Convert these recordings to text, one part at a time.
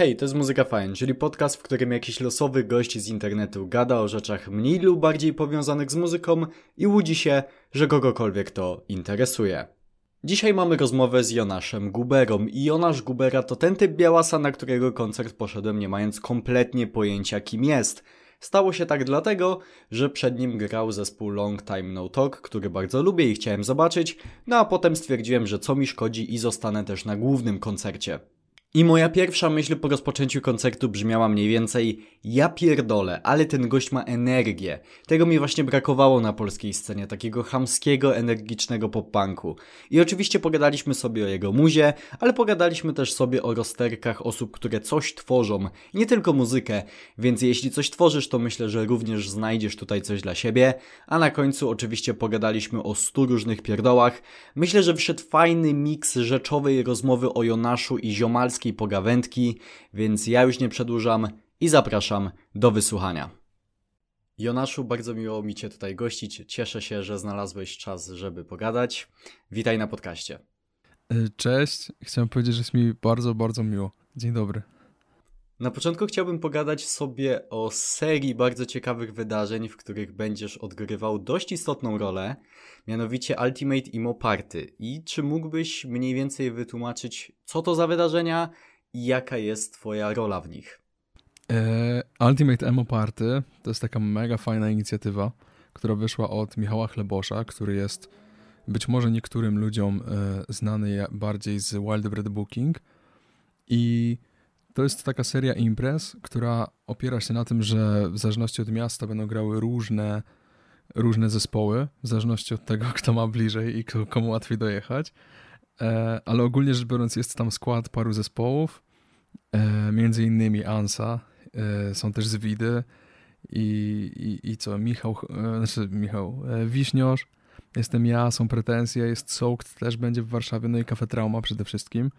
Hej, to jest Muzyka Fajn, czyli podcast, w którym jakiś losowy gość z internetu gada o rzeczach mniej lub bardziej powiązanych z muzyką i łudzi się, że kogokolwiek to interesuje. Dzisiaj mamy rozmowę z Jonaszem Guberą i Jonasz Gubera to ten typ białasa, na którego koncert poszedłem nie mając kompletnie pojęcia kim jest. Stało się tak dlatego, że przed nim grał zespół Long Time No Talk, który bardzo lubię i chciałem zobaczyć, no a potem stwierdziłem, że co mi szkodzi i zostanę też na głównym koncercie. I moja pierwsza myśl po rozpoczęciu koncertu brzmiała mniej więcej ja pierdolę, ale ten gość ma energię. Tego mi właśnie brakowało na polskiej scenie, takiego chamskiego, energicznego pop-punku. I oczywiście pogadaliśmy sobie o jego muzie, ale pogadaliśmy też sobie o rozterkach osób, które coś tworzą, nie tylko muzykę, więc jeśli coś tworzysz, to myślę, że również znajdziesz tutaj coś dla siebie. A na końcu oczywiście pogadaliśmy o stu różnych pierdołach. Myślę, że wszedł fajny miks rzeczowej rozmowy o Jonaszu i ziomalskiej pogawędki, więc ja już nie przedłużam i zapraszam do wysłuchania. Jonaszu, bardzo miło mi Cię tutaj gościć. Cieszę się, że znalazłeś czas, żeby pogadać. Witaj na podcaście. Cześć, chciałem powiedzieć, że jest mi bardzo, bardzo miło. Dzień dobry. Na początku chciałbym pogadać sobie o serii bardzo ciekawych wydarzeń, w których będziesz odgrywał dość istotną rolę, mianowicie Ultimate Emo Party. I czy mógłbyś mniej więcej wytłumaczyć, co to za wydarzenia i jaka jest Twoja rola w nich? E, Ultimate Emo Party to jest taka mega fajna inicjatywa, która wyszła od Michała Chlebosza, który jest być może niektórym ludziom e, znany bardziej z Wild Bread Booking. I to jest taka seria imprez, która opiera się na tym, że w zależności od miasta będą grały różne, różne zespoły, w zależności od tego, kto ma bliżej i komu łatwiej dojechać. E, ale ogólnie rzecz biorąc, jest tam skład paru zespołów, e, między innymi Ansa, e, są też Zwidy i, i, i co, Michał, znaczy Michał, Wiśniorz, jestem ja, są pretensje, jest Soaked, też będzie w Warszawie, no i Cafe Trauma przede wszystkim.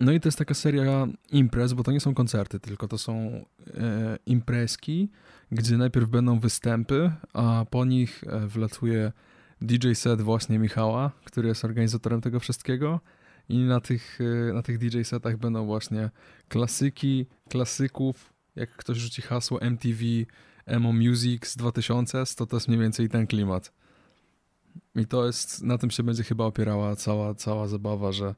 No i to jest taka seria imprez, bo to nie są koncerty, tylko to są e, imprezki, gdzie najpierw będą występy, a po nich e, wlatuje DJ set właśnie Michała, który jest organizatorem tego wszystkiego. I na tych, e, na tych DJ setach będą właśnie klasyki, klasyków. Jak ktoś rzuci hasło MTV, Emo Music z 2000, to to jest mniej więcej ten klimat. I to jest, na tym się będzie chyba opierała cała, cała zabawa, że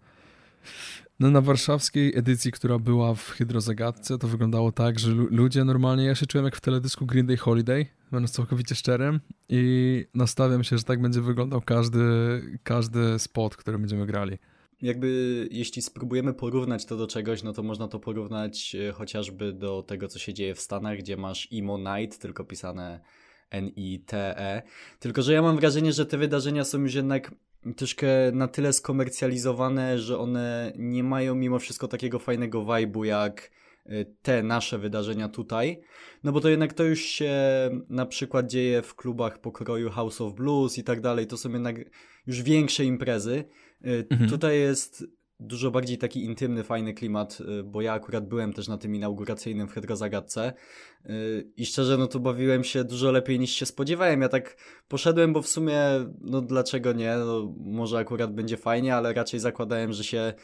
no na warszawskiej edycji, która była w Hydrozagadce, to wyglądało tak, że ludzie normalnie, ja się czułem jak w teledysku Green Day Holiday, będąc całkowicie szczerym i nastawiam się, że tak będzie wyglądał każdy, każdy spot, który będziemy grali. Jakby jeśli spróbujemy porównać to do czegoś, no to można to porównać e, chociażby do tego, co się dzieje w Stanach, gdzie masz Emo Night, tylko pisane N-I-T-E. Tylko, że ja mam wrażenie, że te wydarzenia są już jednak troszkę na tyle skomercjalizowane, że one nie mają mimo wszystko takiego fajnego vibe'u jak y, te nasze wydarzenia tutaj. No bo to jednak to już się na przykład dzieje w klubach pokroju House of Blues i tak dalej. To są jednak już większe imprezy. Y, mhm. Tutaj jest dużo bardziej taki intymny, fajny klimat, y, bo ja akurat byłem też na tym inauguracyjnym w Hydrozagadce y, i szczerze, no to bawiłem się dużo lepiej niż się spodziewałem. Ja tak poszedłem, bo w sumie, no dlaczego nie, no, może akurat będzie fajnie, ale raczej zakładałem, że się,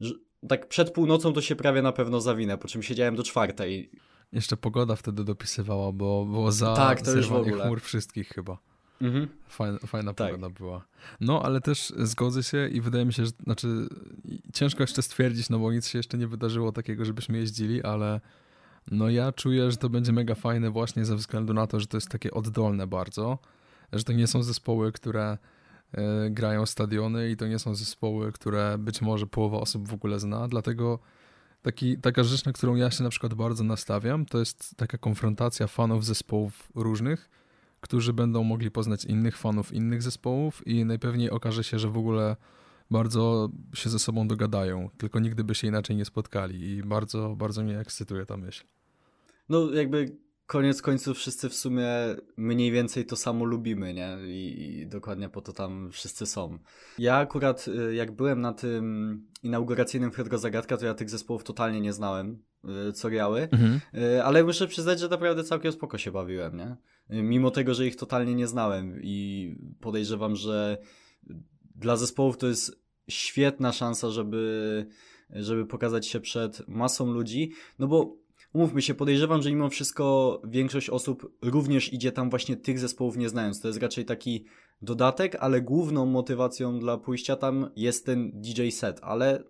że tak przed północą to się prawie na pewno zawinę, po czym siedziałem do czwartej. Jeszcze pogoda wtedy dopisywała, bo było za tak, to już w ogóle. chmur wszystkich chyba. Mhm. Fajna, fajna tak. pogoda była. No, ale też zgodzę się i wydaje mi się, że znaczy ciężko jeszcze stwierdzić, no bo nic się jeszcze nie wydarzyło takiego, żebyśmy jeździli, ale no ja czuję, że to będzie mega fajne właśnie ze względu na to, że to jest takie oddolne bardzo, że to nie są zespoły, które y, grają stadiony i to nie są zespoły, które być może połowa osób w ogóle zna, dlatego taki, taka rzecz, na którą ja się na przykład bardzo nastawiam, to jest taka konfrontacja fanów zespołów różnych, którzy będą mogli poznać innych fanów innych zespołów i najpewniej okaże się, że w ogóle bardzo się ze sobą dogadają, tylko nigdy by się inaczej nie spotkali i bardzo, bardzo mnie ekscytuje ta myśl. No jakby koniec końców wszyscy w sumie mniej więcej to samo lubimy, nie? I, I, dokładnie po to tam wszyscy są. Ja akurat y, jak byłem na tym inauguracyjnym Hydro Zagadka, to ja tych zespołów totalnie nie znałem, y, co grały, mhm. Y, ale muszę przyznać, że naprawdę całkiem spoko się bawiłem, nie? Mimo tego, że ich totalnie nie znałem i podejrzewam, że dla zespołów to jest świetna szansa, żeby, żeby pokazać się przed masą ludzi, no bo umówmy się, podejrzewam, że mimo wszystko większość osób również idzie tam właśnie tych zespołów nie znając. To jest raczej taki dodatek, ale główną motywacją dla pójścia tam jest ten DJ set, ale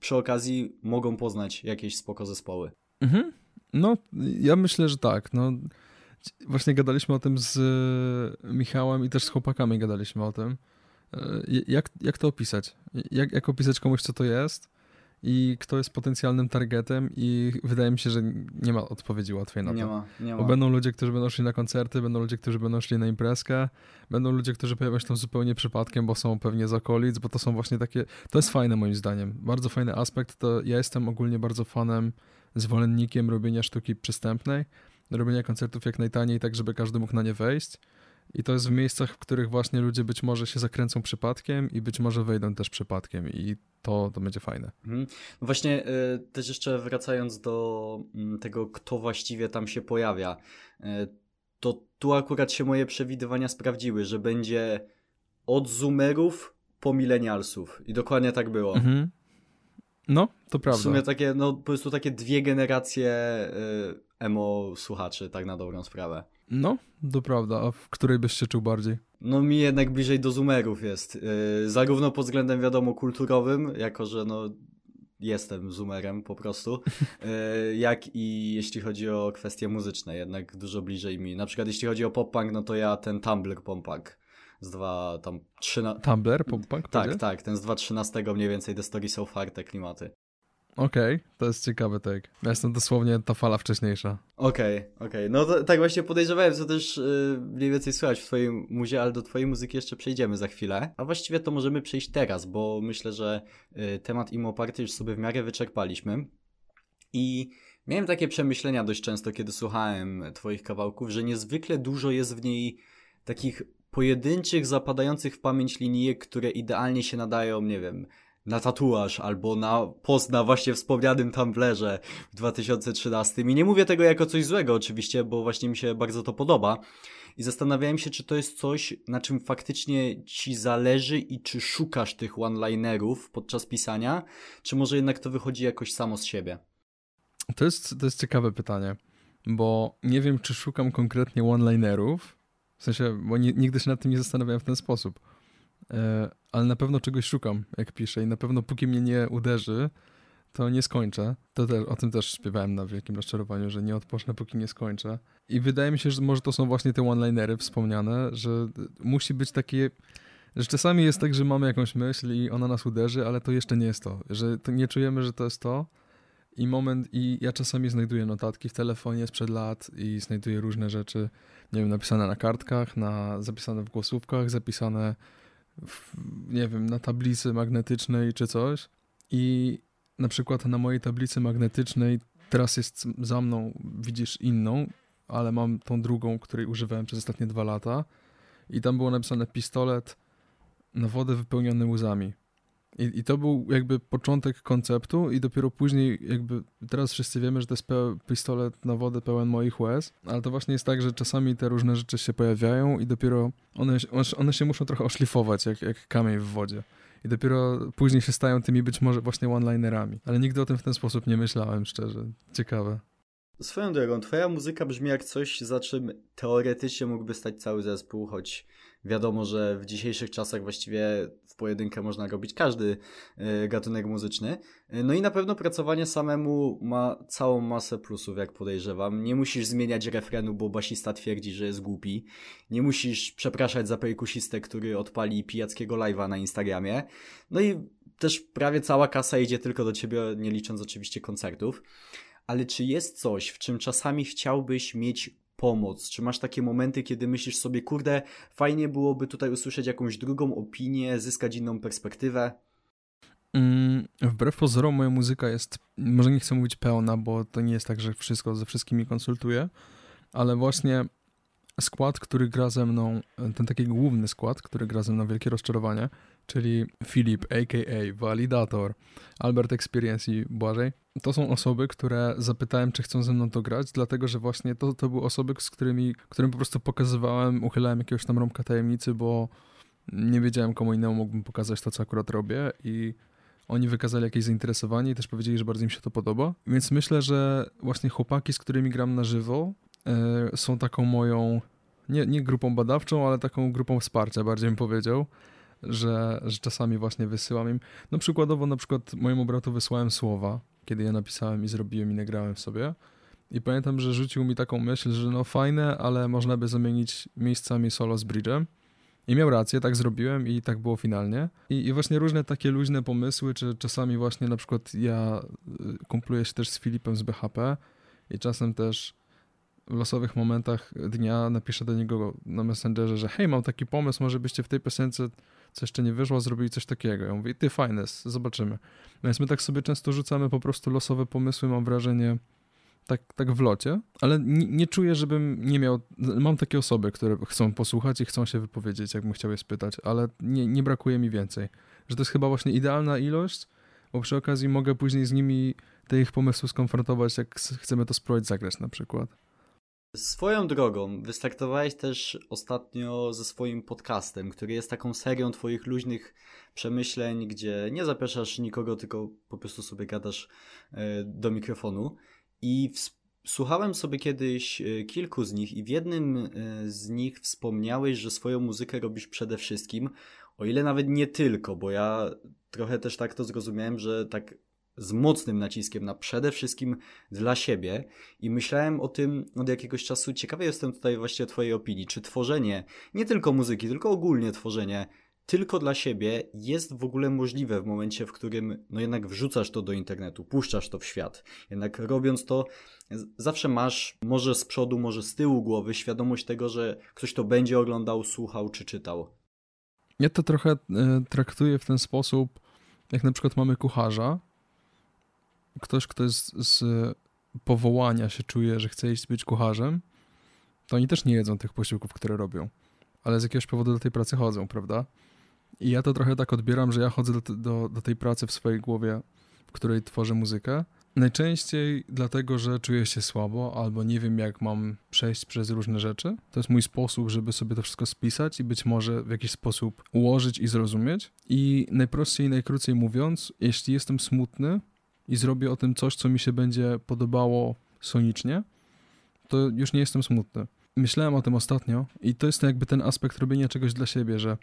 przy okazji mogą poznać jakieś spoko zespoły. Mhm. No, ja myślę, że tak. No, właśnie gadaliśmy o tym z Michałem i też z chłopakami gadaliśmy o tym. E, jak, jak to opisać? Jak, jak opisać komuś, co to jest? i kto jest potencjalnym targetem i wydaje mi się, że nie ma odpowiedzi łatwej na to. Nie ma, nie ma. Bo będą ludzie, którzy będą szli na koncerty, będą ludzie, którzy będą szli na imprezkę, będą ludzie, którzy pojawią się tam zupełnie przypadkiem, bo są pewnie z okolic, bo to są właśnie takie, to jest fajne moim zdaniem, bardzo fajny aspekt, to ja jestem ogólnie bardzo fanem, zwolennikiem robienia sztuki przystępnej, robienia koncertów jak najtaniej, tak żeby każdy mógł na nie wejść i to jest w miejscach, w których właśnie ludzie być może się zakręcą przypadkiem i być może wejdą też przypadkiem i to, to będzie fajne. Mhm. No właśnie y, też jeszcze wracając do y, tego, kto właściwie tam się pojawia, y, to tu akurat się moje przewidywania sprawdziły, że będzie od zoomerów po milenialsów i dokładnie tak było. Mhm. No, to prawda. W sumie takie, no po prostu takie dwie generacje y, emo słuchaczy, tak na dobrą sprawę. No, to prawda. A w której byś się czuł bardziej? No mi jednak bliżej do zoomerów jest. Yy, zarówno pod względem wiadomo kulturowym, jako że no jestem zoomerem po prostu, yy, jak i jeśli chodzi o kwestie muzyczne, jednak dużo bliżej mi. Na przykład jeśli chodzi o pop-punk, no to ja ten Tumblr pop-punk z dwa tam trzy na... Tumblr pop-punk? Tak, tak, ten z 2.13 mniej więcej The Story So Far, te klimaty. Okej, okay, to jest ciekawy take. Ja jestem dosłownie ta fala wcześniejsza. Okej, okay, okej. Okay. No to, tak właśnie podejrzewałem, co też yy, mniej więcej słychać w twojej muzie, ale do twojej muzyki jeszcze przejdziemy za chwilę. A właściwie to możemy przejść teraz, bo myślę, że yy, temat Imo Party już sobie w miarę wyczerpaliśmy. I miałem takie przemyślenia dość często, kiedy słuchałem twoich kawałków, że niezwykle dużo jest w niej takich pojedynczych, zapadających w pamięć linijek, które idealnie się nadają, nie wiem, na tatuaż albo na post na właśnie wspomnianym Tumblerze w 2013. I nie mówię tego jako coś złego oczywiście, bo właśnie mi się bardzo to podoba. I zastanawiałem się, czy to jest coś, na czym faktycznie ci zależy i czy szukasz tych one-linerów podczas pisania, czy może jednak to wychodzi jakoś samo z siebie? To jest, to jest ciekawe pytanie, bo nie wiem, czy szukam konkretnie one-linerów, w sensie, bo nigdy się nad tym nie zastanawiałem w ten sposób ale na pewno czegoś szukam, jak piszę i na pewno póki mnie nie uderzy, to nie skończę. To te, o tym też śpiewałem na Wielkim Rozczarowaniu, że nie odpocznę, póki nie skończę. I wydaje mi się, że może to są właśnie te one-linery wspomniane, że musi być takie... Że czasami jest tak, że mamy jakąś myśl i ona nas uderzy, ale to jeszcze nie jest to. Że to nie czujemy, że to jest to. I moment, i ja czasami znajduję notatki w telefonie sprzed lat i znajduję różne rzeczy, nie wiem, napisane na kartkach, na, zapisane w głosówkach, zapisane w, nie wiem, na tablicy magnetycznej czy coś i na przykład na mojej tablicy magnetycznej teraz jest za mną, widzisz inną, ale mam tą drugą, której używałem przez ostatnie dwa lata i tam było napisane pistolet na wodę wypełniony łzami. I, I to był jakby początek konceptu i dopiero później jakby teraz wszyscy wiemy, że to jest pistolet na wodę pełen moich łez, ale to właśnie jest tak, że czasami te różne rzeczy się pojawiają i dopiero one, one się muszą trochę oszlifować, jak, jak kamień w wodzie. I dopiero później się stają tymi być może właśnie one-linerami. Ale nigdy o tym w ten sposób nie myślałem, szczerze. Ciekawe. Swoją drogą, twoja muzyka brzmi jak coś, za czym teoretycznie mógłby stać cały zespół, choć wiadomo, że w dzisiejszych czasach właściwie w pojedynkę można robić każdy e, gatunek muzyczny. E, no i na pewno pracowanie samemu ma całą masę plusów, jak podejrzewam. Nie musisz zmieniać refrenu, bo basista twierdzi, że jest głupi. Nie musisz przepraszać za perkusistę, który odpali pijackiego live'a na Instagramie. No i też prawie cała kasa idzie tylko do ciebie, nie licząc oczywiście koncertów ale czy jest coś, w czym czasami chciałbyś mieć pomoc? Czy masz takie momenty, kiedy myślisz sobie, kurde, fajnie byłoby tutaj usłyszeć jakąś drugą opinię, zyskać inną perspektywę? Mm, wbrew pozorom moja muzyka jest, może nie chcę mówić pełna, bo to nie jest tak, że wszystko ze wszystkimi konsultuję, ale właśnie skład, który gra ze mną, ten taki główny skład, który gra ze mną Wielkie Rozczarowanie, czyli Filip, a.k.a. Validator, Albert Experience i Błażej, to są osoby, które zapytałem, czy chcą ze mną to grać, dlatego, że właśnie to, to były osoby, z którymi, którym po prostu pokazywałem, uchylałem jakiegoś tam rąbka tajemnicy, bo nie wiedziałem komu innemu mógłbym pokazać to, co akurat robię i oni wykazali jakieś zainteresowanie i też powiedzieli, że bardzo im się to podoba. Więc myślę, że właśnie chłopaki, z którymi gram na żywo, yy, są taką moją, nie, nie grupą badawczą, ale taką grupą wsparcia, bardziej bym powiedział, że, że czasami właśnie wysyłam im. No przykładowo na przykład mojemu bratu wysłałem słowa, kiedy je napisałem i zrobiłem i nagrałem sobie. I pamiętam, że rzucił mi taką myśl, że no fajne, ale można by zamienić miejscami solo z bridge'em. I miał rację, tak zrobiłem i tak było finalnie. I, I, właśnie różne takie luźne pomysły, czy czasami właśnie na przykład ja y, kumpluję się też z Filipem z BHP i czasem też w losowych momentach dnia napiszę do niego na Messengerze, że hej, mam taki pomysł, może byście w tej piosence, co jeszcze nie wyszło, zrobili coś takiego. Ja mówię, ty fajne, zobaczymy. Więc my tak sobie często rzucamy po prostu losowe pomysły, mam wrażenie, tak, tak w locie, ale nie, nie, czuję, żebym nie miał. Mam takie osoby, które chcą posłuchać i chcą się wypowiedzieć, jakbym chciał je spytać, ale nie, nie brakuje mi więcej. Że to jest chyba właśnie idealna ilość, bo przy okazji mogę później z nimi te ich pomysły skonfrontować, jak chcemy to spróbować zagrać na przykład. Swoją drogą, wystartowałeś też ostatnio ze swoim podcastem, który jest taką serią Twoich luźnych przemyśleń, gdzie nie zapraszasz nikogo, tylko po prostu sobie gadasz e, do mikrofonu. I słuchałem sobie kiedyś e, kilku z nich, i w jednym e, z nich wspomniałeś, że swoją muzykę robisz przede wszystkim, o ile nawet nie tylko, bo ja trochę też tak to zrozumiałem, że tak z mocnym naciskiem na przede wszystkim dla siebie i myślałem o tym od jakiegoś czasu. Ciekawy jestem tutaj właśnie Twojej opinii. Czy tworzenie nie tylko muzyki, tylko ogólnie tworzenie tylko dla siebie jest w ogóle możliwe w momencie, w którym no jednak wrzucasz to do internetu, puszczasz to w świat. Jednak robiąc to, zawsze masz może z przodu, może z tyłu głowy świadomość tego, że ktoś to będzie oglądał, słuchał czy czytał. Ja to trochę e, traktuję w ten sposób, jak na przykład mamy kucharza. Ktoś, kto jest z powołania się czuje, że chce iść być kucharzem, to oni też nie jedzą tych posiłków, które robią, ale z jakiegoś powodu do tej pracy chodzą, prawda? I ja to trochę tak odbieram, że ja chodzę do, do, do tej pracy w swojej głowie, w której tworzę muzykę. Najczęściej dlatego, że czuję się słabo albo nie wiem, jak mam przejść przez różne rzeczy. To jest mój sposób, żeby sobie to wszystko spisać i być może w jakiś sposób ułożyć i zrozumieć. I najprościej i najkrócej mówiąc, jeśli jestem smutny i zrobię o tym coś, co mi się będzie podobało sonicznie, to już nie jestem smutny myślałem o tym ostatnio i to jest jakby ten aspekt robienia czegoś dla siebie, że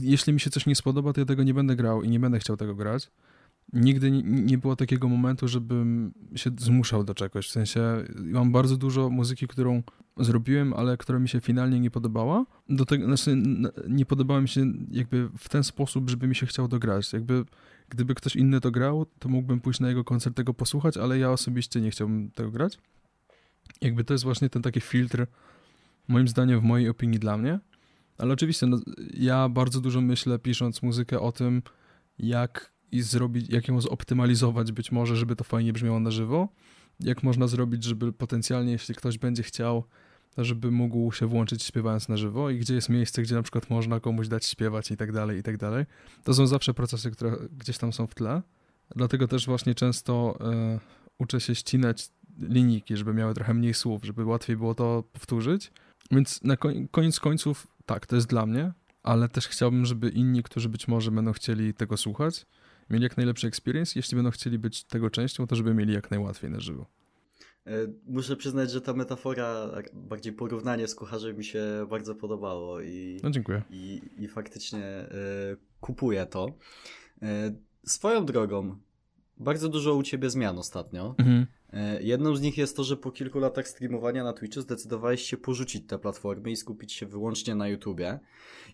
jeśli mi się coś nie spodoba, to ja tego nie będę grał i nie będę chciał tego grać. Nigdy nie było takiego momentu, żebym się zmuszał do czegoś. W sensie mam bardzo dużo muzyki, którą zrobiłem, ale która mi się finalnie nie podobała. Do tego, znaczy, nie podobała mi się jakby w ten sposób, żeby mi się chciało dograć. Jakby gdyby ktoś inny to grał, to mógłbym pójść na jego koncert, tego posłuchać, ale ja osobiście nie chciałbym tego grać. Jakby to jest właśnie ten taki filtr, moim zdaniem, w mojej opinii dla mnie. Ale oczywiście, no, ja bardzo dużo myślę, pisząc muzykę o tym, jak i zrobić, jak ją zoptymalizować być może, żeby to fajnie brzmiało na żywo. Jak można zrobić, żeby potencjalnie, jeśli ktoś będzie chciał, żeby mógł się włączyć śpiewając na żywo i gdzie jest miejsce, gdzie na przykład można komuś dać śpiewać i tak dalej, i tak dalej. To są zawsze procesy, które gdzieś tam są w tle. Dlatego też właśnie często y, uczę się ścinać linijki, żeby miały trochę mniej słów, żeby łatwiej było to powtórzyć więc na koniec końców, tak, to jest dla mnie, ale też chciałbym, żeby inni, którzy być może będą chcieli tego słuchać, mieli jak najlepszy experience. Jeśli będą chcieli być tego częścią, to żeby mieli jak najłatwiej na żywo. E, muszę przyznać, że ta metafora, bardziej porównanie z kucharzem mi się bardzo podobało i, no, dziękuję. i, i faktycznie y, kupuję to. Y, swoją drogą, bardzo dużo u ciebie zmian ostatnio. Mhm. E, jedną z nich jest to, że po kilku latach streamowania na Twitchu zdecydowałeś się porzucić te platformy i skupić się wyłącznie na YouTubie.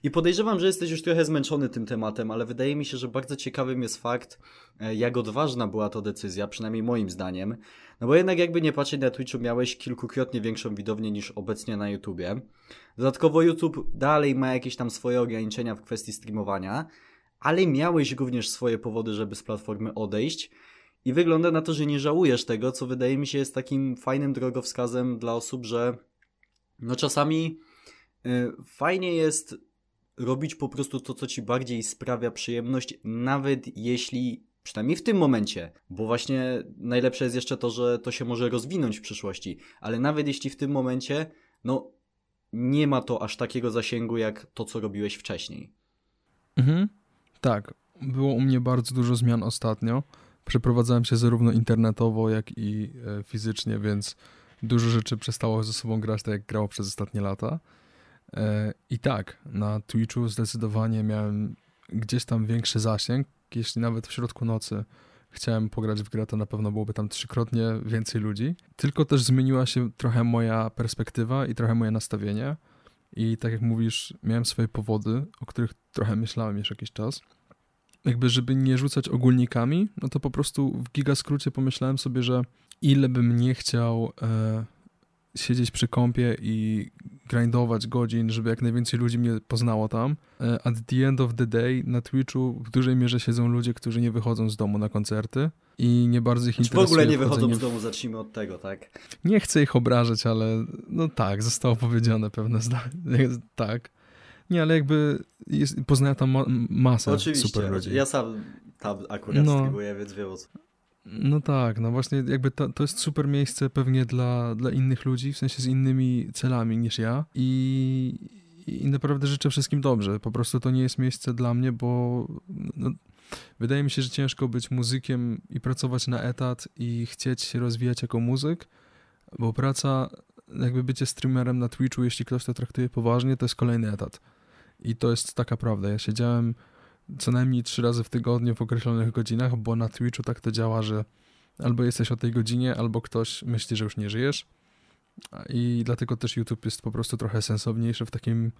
I podejrzewam, że jesteś już trochę zmęczony tym tematem, ale wydaje mi się, że bardzo ciekawym jest fakt, e, jak odważna była to decyzja, przynajmniej moim zdaniem. No bo jednak jakby nie patrzeć na Twitchu, miałeś kilkukrotnie większą widownię niż obecnie na YouTubie. Dodatkowo YouTube dalej ma jakieś tam swoje ograniczenia w kwestii streamowania, ale miałeś również swoje powody, żeby z platformy odejść. I wygląda na to, że nie żałujesz tego, co wydaje mi się jest takim fajnym drogowskazem dla osób, że no czasami y, fajnie jest robić po prostu to, co ci bardziej sprawia przyjemność, nawet jeśli przynajmniej w tym momencie, bo właśnie najlepsze jest jeszcze to, że to się może rozwinąć w przyszłości, ale nawet jeśli w tym momencie, no nie ma to aż takiego zasięgu jak to, co robiłeś wcześniej. Mhm. Tak, było u mnie bardzo dużo zmian ostatnio. Przeprowadzałem się zarówno internetowo, jak i e, fizycznie, więc dużo rzeczy przestało ze sobą grać tak, jak grało przez ostatnie lata. E, I tak, na Twitchu zdecydowanie miałem gdzieś tam większy zasięg. Jeśli nawet w środku nocy chciałem pograć w grę, to na pewno byłoby tam trzykrotnie więcej ludzi. Tylko też zmieniła się trochę moja perspektywa i trochę moje nastawienie. I tak jak mówisz, miałem swoje powody, o których trochę myślałem już jakiś czas. Jakby, żeby nie rzucać ogólnikami, no to po prostu w gigaskrócie pomyślałem sobie, że ile bym nie chciał e, siedzieć przy kąpie i grindować godzin, żeby jak najwięcej ludzi mnie poznało tam. E, at the end of the day na Twitchu w dużej mierze siedzą ludzie, którzy nie wychodzą z domu na koncerty i nie bardzo ich znaczy, interesuje. w ogóle nie wychodzą z domu, zacznijmy od tego, tak? Nie chcę ich obrażać, ale no tak, zostało powiedziane pewne zdanie. tak. Nie, ale jakby jest, poznaję tam ma masę Oczywiście, super ludzi. Ja sam tam akurat no. streamuję, więc wiem o co. No tak, no właśnie jakby to, to jest super miejsce pewnie dla, dla innych ludzi, w sensie z innymi celami niż ja i, i naprawdę życzę wszystkim dobrze. Po prostu to nie jest miejsce dla mnie, bo no, wydaje mi się, że ciężko być muzykiem i pracować na etat i chcieć się rozwijać jako muzyk, bo praca, jakby bycie streamerem na Twitchu, jeśli ktoś to traktuje poważnie, to jest kolejny etat. I to jest taka prawda. Ja siedziałem co najmniej trzy razy w tygodniu w określonych godzinach, bo na Twitchu tak to działa, że albo jesteś o tej godzinie, albo ktoś myśli, że już nie żyjesz. I dlatego też YouTube jest po prostu trochę sensowniejszy w takim,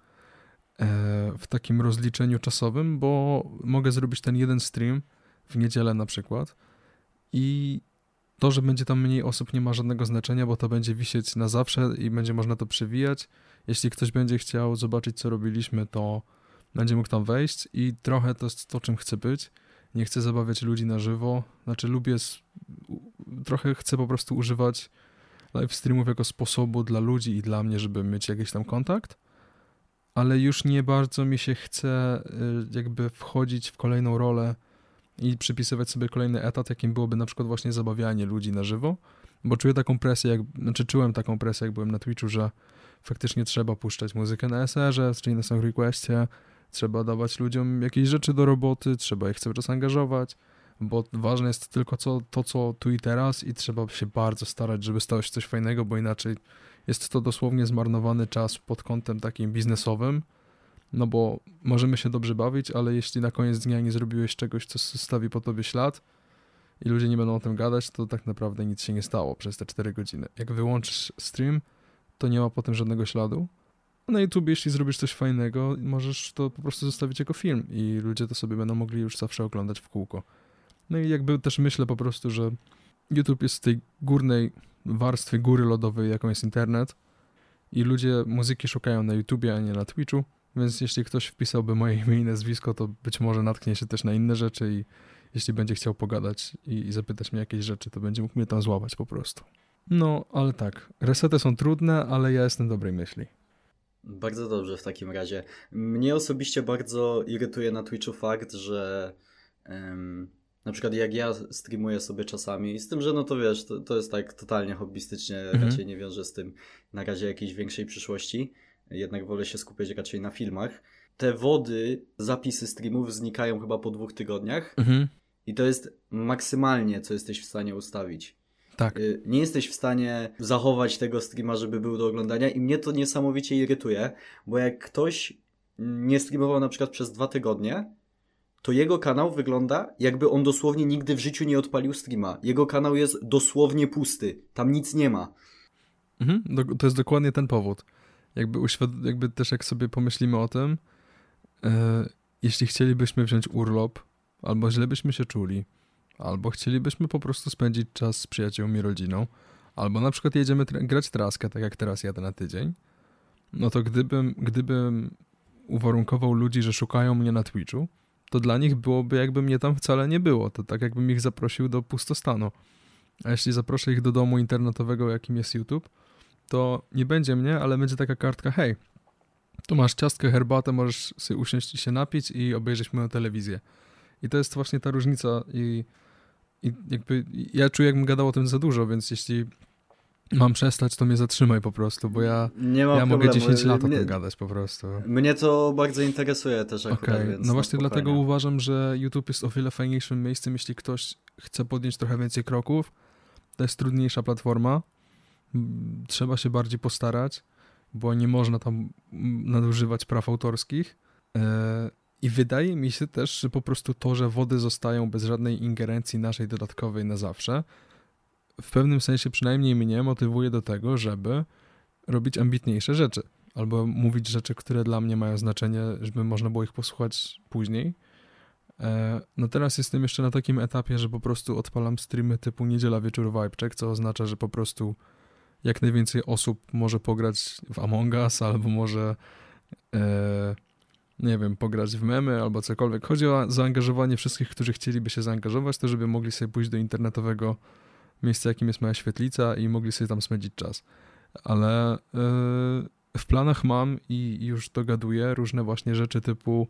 e, w takim rozliczeniu czasowym, bo mogę zrobić ten jeden stream w niedzielę na przykład i to, że będzie tam mniej osób nie ma żadnego znaczenia, bo to będzie wisieć na zawsze i będzie można to przewijać. Jeśli ktoś będzie chciał zobaczyć, co robiliśmy, to będzie mógł tam wejść i trochę to jest to, czym chcę być. Nie chcę zabawiać ludzi na żywo. Znaczy, lubię, trochę chcę po prostu używać live streamów jako sposobu dla ludzi i dla mnie, żeby mieć jakiś tam kontakt, ale już nie bardzo mi się chce y, jakby wchodzić w kolejną rolę i przypisywać sobie kolejny etat, jakim byłoby na przykład właśnie zabawianie ludzi na żywo, bo czuję taką presję, jak, znaczy czułem taką presję, jak byłem na Twitchu, że faktycznie trzeba puszczać muzykę na SR-ze, czyli na Song Requestie, trzeba dawać ludziom jakieś rzeczy do roboty, trzeba ich cały czas angażować, bo ważne jest tylko co, to, co tu i teraz i trzeba się bardzo starać, żeby stało się coś fajnego, bo inaczej jest to dosłownie zmarnowany czas pod kątem takim biznesowym, no bo możemy się dobrze bawić, ale jeśli na koniec dnia nie zrobiłeś czegoś, co zostawi po tobie ślad i ludzie nie będą o tym gadać, to tak naprawdę nic się nie stało przez te 4 godziny. Jak wyłączysz stream, to nie ma potem żadnego śladu, na YouTube, jeśli zrobisz coś fajnego, możesz to po prostu zostawić jako film i ludzie to sobie będą mogli już zawsze oglądać w kółko. No i jakby też myślę po prostu, że YouTube jest w tej górnej warstwie góry lodowej, jaką jest internet i ludzie muzyki szukają na YouTubie, a nie na Twitchu, więc jeśli ktoś wpisałby moje imię i nazwisko, to być może natknie się też na inne rzeczy i jeśli będzie chciał pogadać i, i zapytać mnie jakieś rzeczy, to będzie mógł mnie tam złapać po prostu. No, ale tak, resety są trudne, ale ja jestem dobrej myśli. Bardzo dobrze w takim razie. Mnie osobiście bardzo irytuje na Twitchu fakt, że na przykład jak ja streamuję sobie czasami, z tym, że no to wiesz, to, to jest tak totalnie hobbystycznie, mhm. raczej nie wiążę z tym na razie jakiejś większej przyszłości, jednak wolę się skupiać raczej na filmach. Te wody, zapisy streamów znikają chyba po dwóch tygodniach mhm. i to jest maksymalnie, co jesteś w stanie ustawić. Tak. Y, nie jesteś w stanie zachować tego streama, żeby był do oglądania i mnie to niesamowicie irytuje, bo jak ktoś nie streamował na przykład przez dwa tygodnie, to jego kanał wygląda jakby on dosłownie nigdy w życiu nie odpalił streama. Jego kanał jest dosłownie pusty. Tam nic nie ma. Mhm, to jest dokładnie ten powód. Jakby, jakby też jak sobie pomyślimy o tym, yy, jeśli chcielibyśmy wziąć urlop, albo źle byśmy się czuli, albo chcielibyśmy po prostu spędzić czas z przyjaciółmi, rodziną, albo na przykład jedziemy grać traskę, tak jak teraz jadę na tydzień, no to gdybym, gdybym uwarunkował ludzi, że szukają mnie na Twitchu, to dla nich byłoby jakby mnie tam wcale nie było. To tak jakbym ich zaprosił do pustostanu. A jeśli zaproszę ich do domu internetowego, jakim jest YouTube, to nie będzie mnie, ale będzie taka kartka, hej, tu masz ciastkę, herbatę, możesz sobie usiąść i się napić i obejrzeć moją telewizję. I to jest właśnie ta różnica i i jakby ja czuję, jakbym gadał o tym za dużo, więc jeśli mam przestać, to mnie zatrzymaj po prostu, bo ja, nie ja problemu. mogę 10 lat o mnie, tym gadać po prostu. Mnie to bardzo interesuje też akurat, Okej, więc no właśnie dlatego uważam, że YouTube jest o wiele fajniejszym miejscem, jeśli ktoś chce podjąć trochę więcej kroków. To jest trudniejsza platforma, trzeba się bardziej postarać, bo nie można tam nadużywać praw autorskich. I wydaje mi się też, że po prostu to, że wody zostają bez żadnej ingerencji naszej dodatkowej na zawsze, w pewnym sensie przynajmniej mnie motywuje do tego, żeby robić ambitniejsze rzeczy. Albo mówić rzeczy, które dla mnie mają znaczenie, żeby można było ich posłuchać później. E, No teraz jestem jeszcze na takim etapie, że po prostu odpalam streamy typu niedziela wieczór vibecheck, co oznacza, że po prostu jak najwięcej osób może pograć w Among Us, albo może e, nie wiem, pograć w memy albo cokolwiek. Chodzi o zaangażowanie wszystkich, którzy chcieliby się zaangażować, to żeby mogli sobie pójść do internetowego miejsca, jakim jest moja świetlica i mogli sobie tam spędzić czas. Ale e, w planach mam i już dogaduję różne właśnie rzeczy typu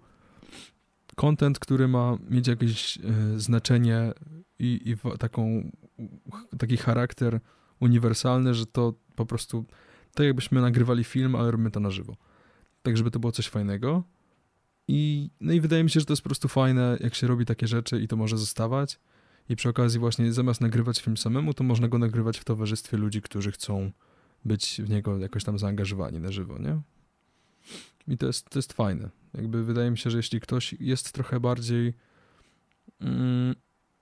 content, który ma mieć jakieś e, znaczenie i, i w- taką, taki charakter uniwersalny, że to po prostu tak jakbyśmy nagrywali film, ale robimy to na żywo. Tak, żeby to było coś fajnego. I, no i wydaje mi się, że to jest po prostu fajne, jak się robi takie rzeczy i to może zostawać. I przy okazji właśnie zamiast nagrywać film samemu, to można go nagrywać w towarzystwie ludzi, którzy chcą być w niego jakoś tam zaangażowani na żywo, nie? I to jest, to jest fajne. Jakby wydaje mi się, że jeśli ktoś jest trochę bardziej. Mm,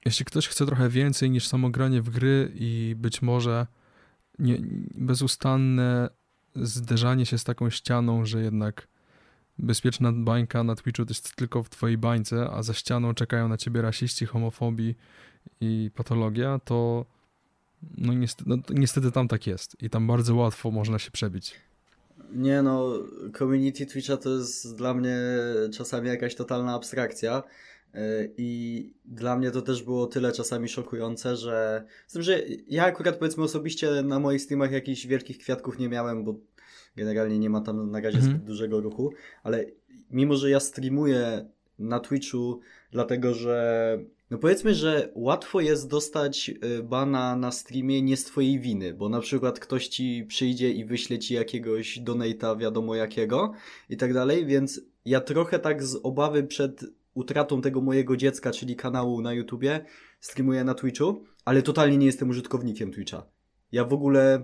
jeśli ktoś chce trochę więcej niż samo granie w gry i być może nie, bezustanne zderzanie się z taką ścianą, że jednak bezpieczna bańka na Twitchu to jest tylko w twojej bańce, a za ścianą czekają na ciebie rasiści, homofobii i patologia, to no niestety, no, niestety tam tak jest i tam bardzo łatwo można się przebić. Nie no, community Twitcha to jest dla mnie czasami jakaś totalna abstrakcja. yy, I dla mnie to też było tyle czasami szokujące, że z tym, że ja akurat powiedzmy osobiście na moich streamach jakichś wielkich kwiatków nie miałem, bo generalnie nie ma tam na razie Mhm. zbyt dużego ruchu, ale mimo, że ja streamuję na Twitchu, dlatego że no powiedzmy, że łatwo jest dostać y, bana na streamie nie z twojej winy, bo na przykład ktoś ci przyjdzie i wyśle ci jakiegoś donate'a wiadomo jakiego i tak dalej, więc ja trochę tak z obawy przed utratą tego mojego dziecka, czyli kanału na YouTubie, streamuję na Twitchu, ale totalnie nie jestem użytkownikiem Twitcha. Ja w ogóle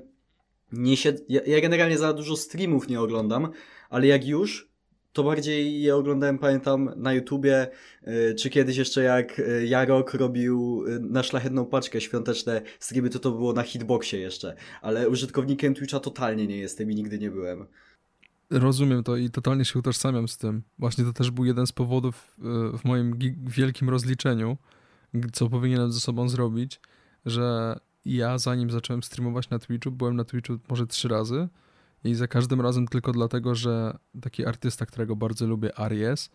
nie siedzę, ja, ja generalnie za dużo streamów nie oglądam, ale jak już, to bardziej je oglądałem, pamiętam, na YouTubie, y, czy kiedyś jeszcze jak y, Jarok robił y, na szlachetną paczkę świąteczne streamy, to to było na hitboxie jeszcze, ale użytkownikiem Twitcha totalnie nie jestem i nigdy nie byłem. Rozumiem to i totalnie się utożsamiam z tym. Właśnie to też był jeden z powodów w moim wielkim rozliczeniu, co powinienem ze sobą zrobić, że ja zanim zacząłem streamować na Twitchu, byłem na Twitchu może trzy razy i za każdym razem tylko dlatego, że taki artysta, którego bardzo lubię, Aries,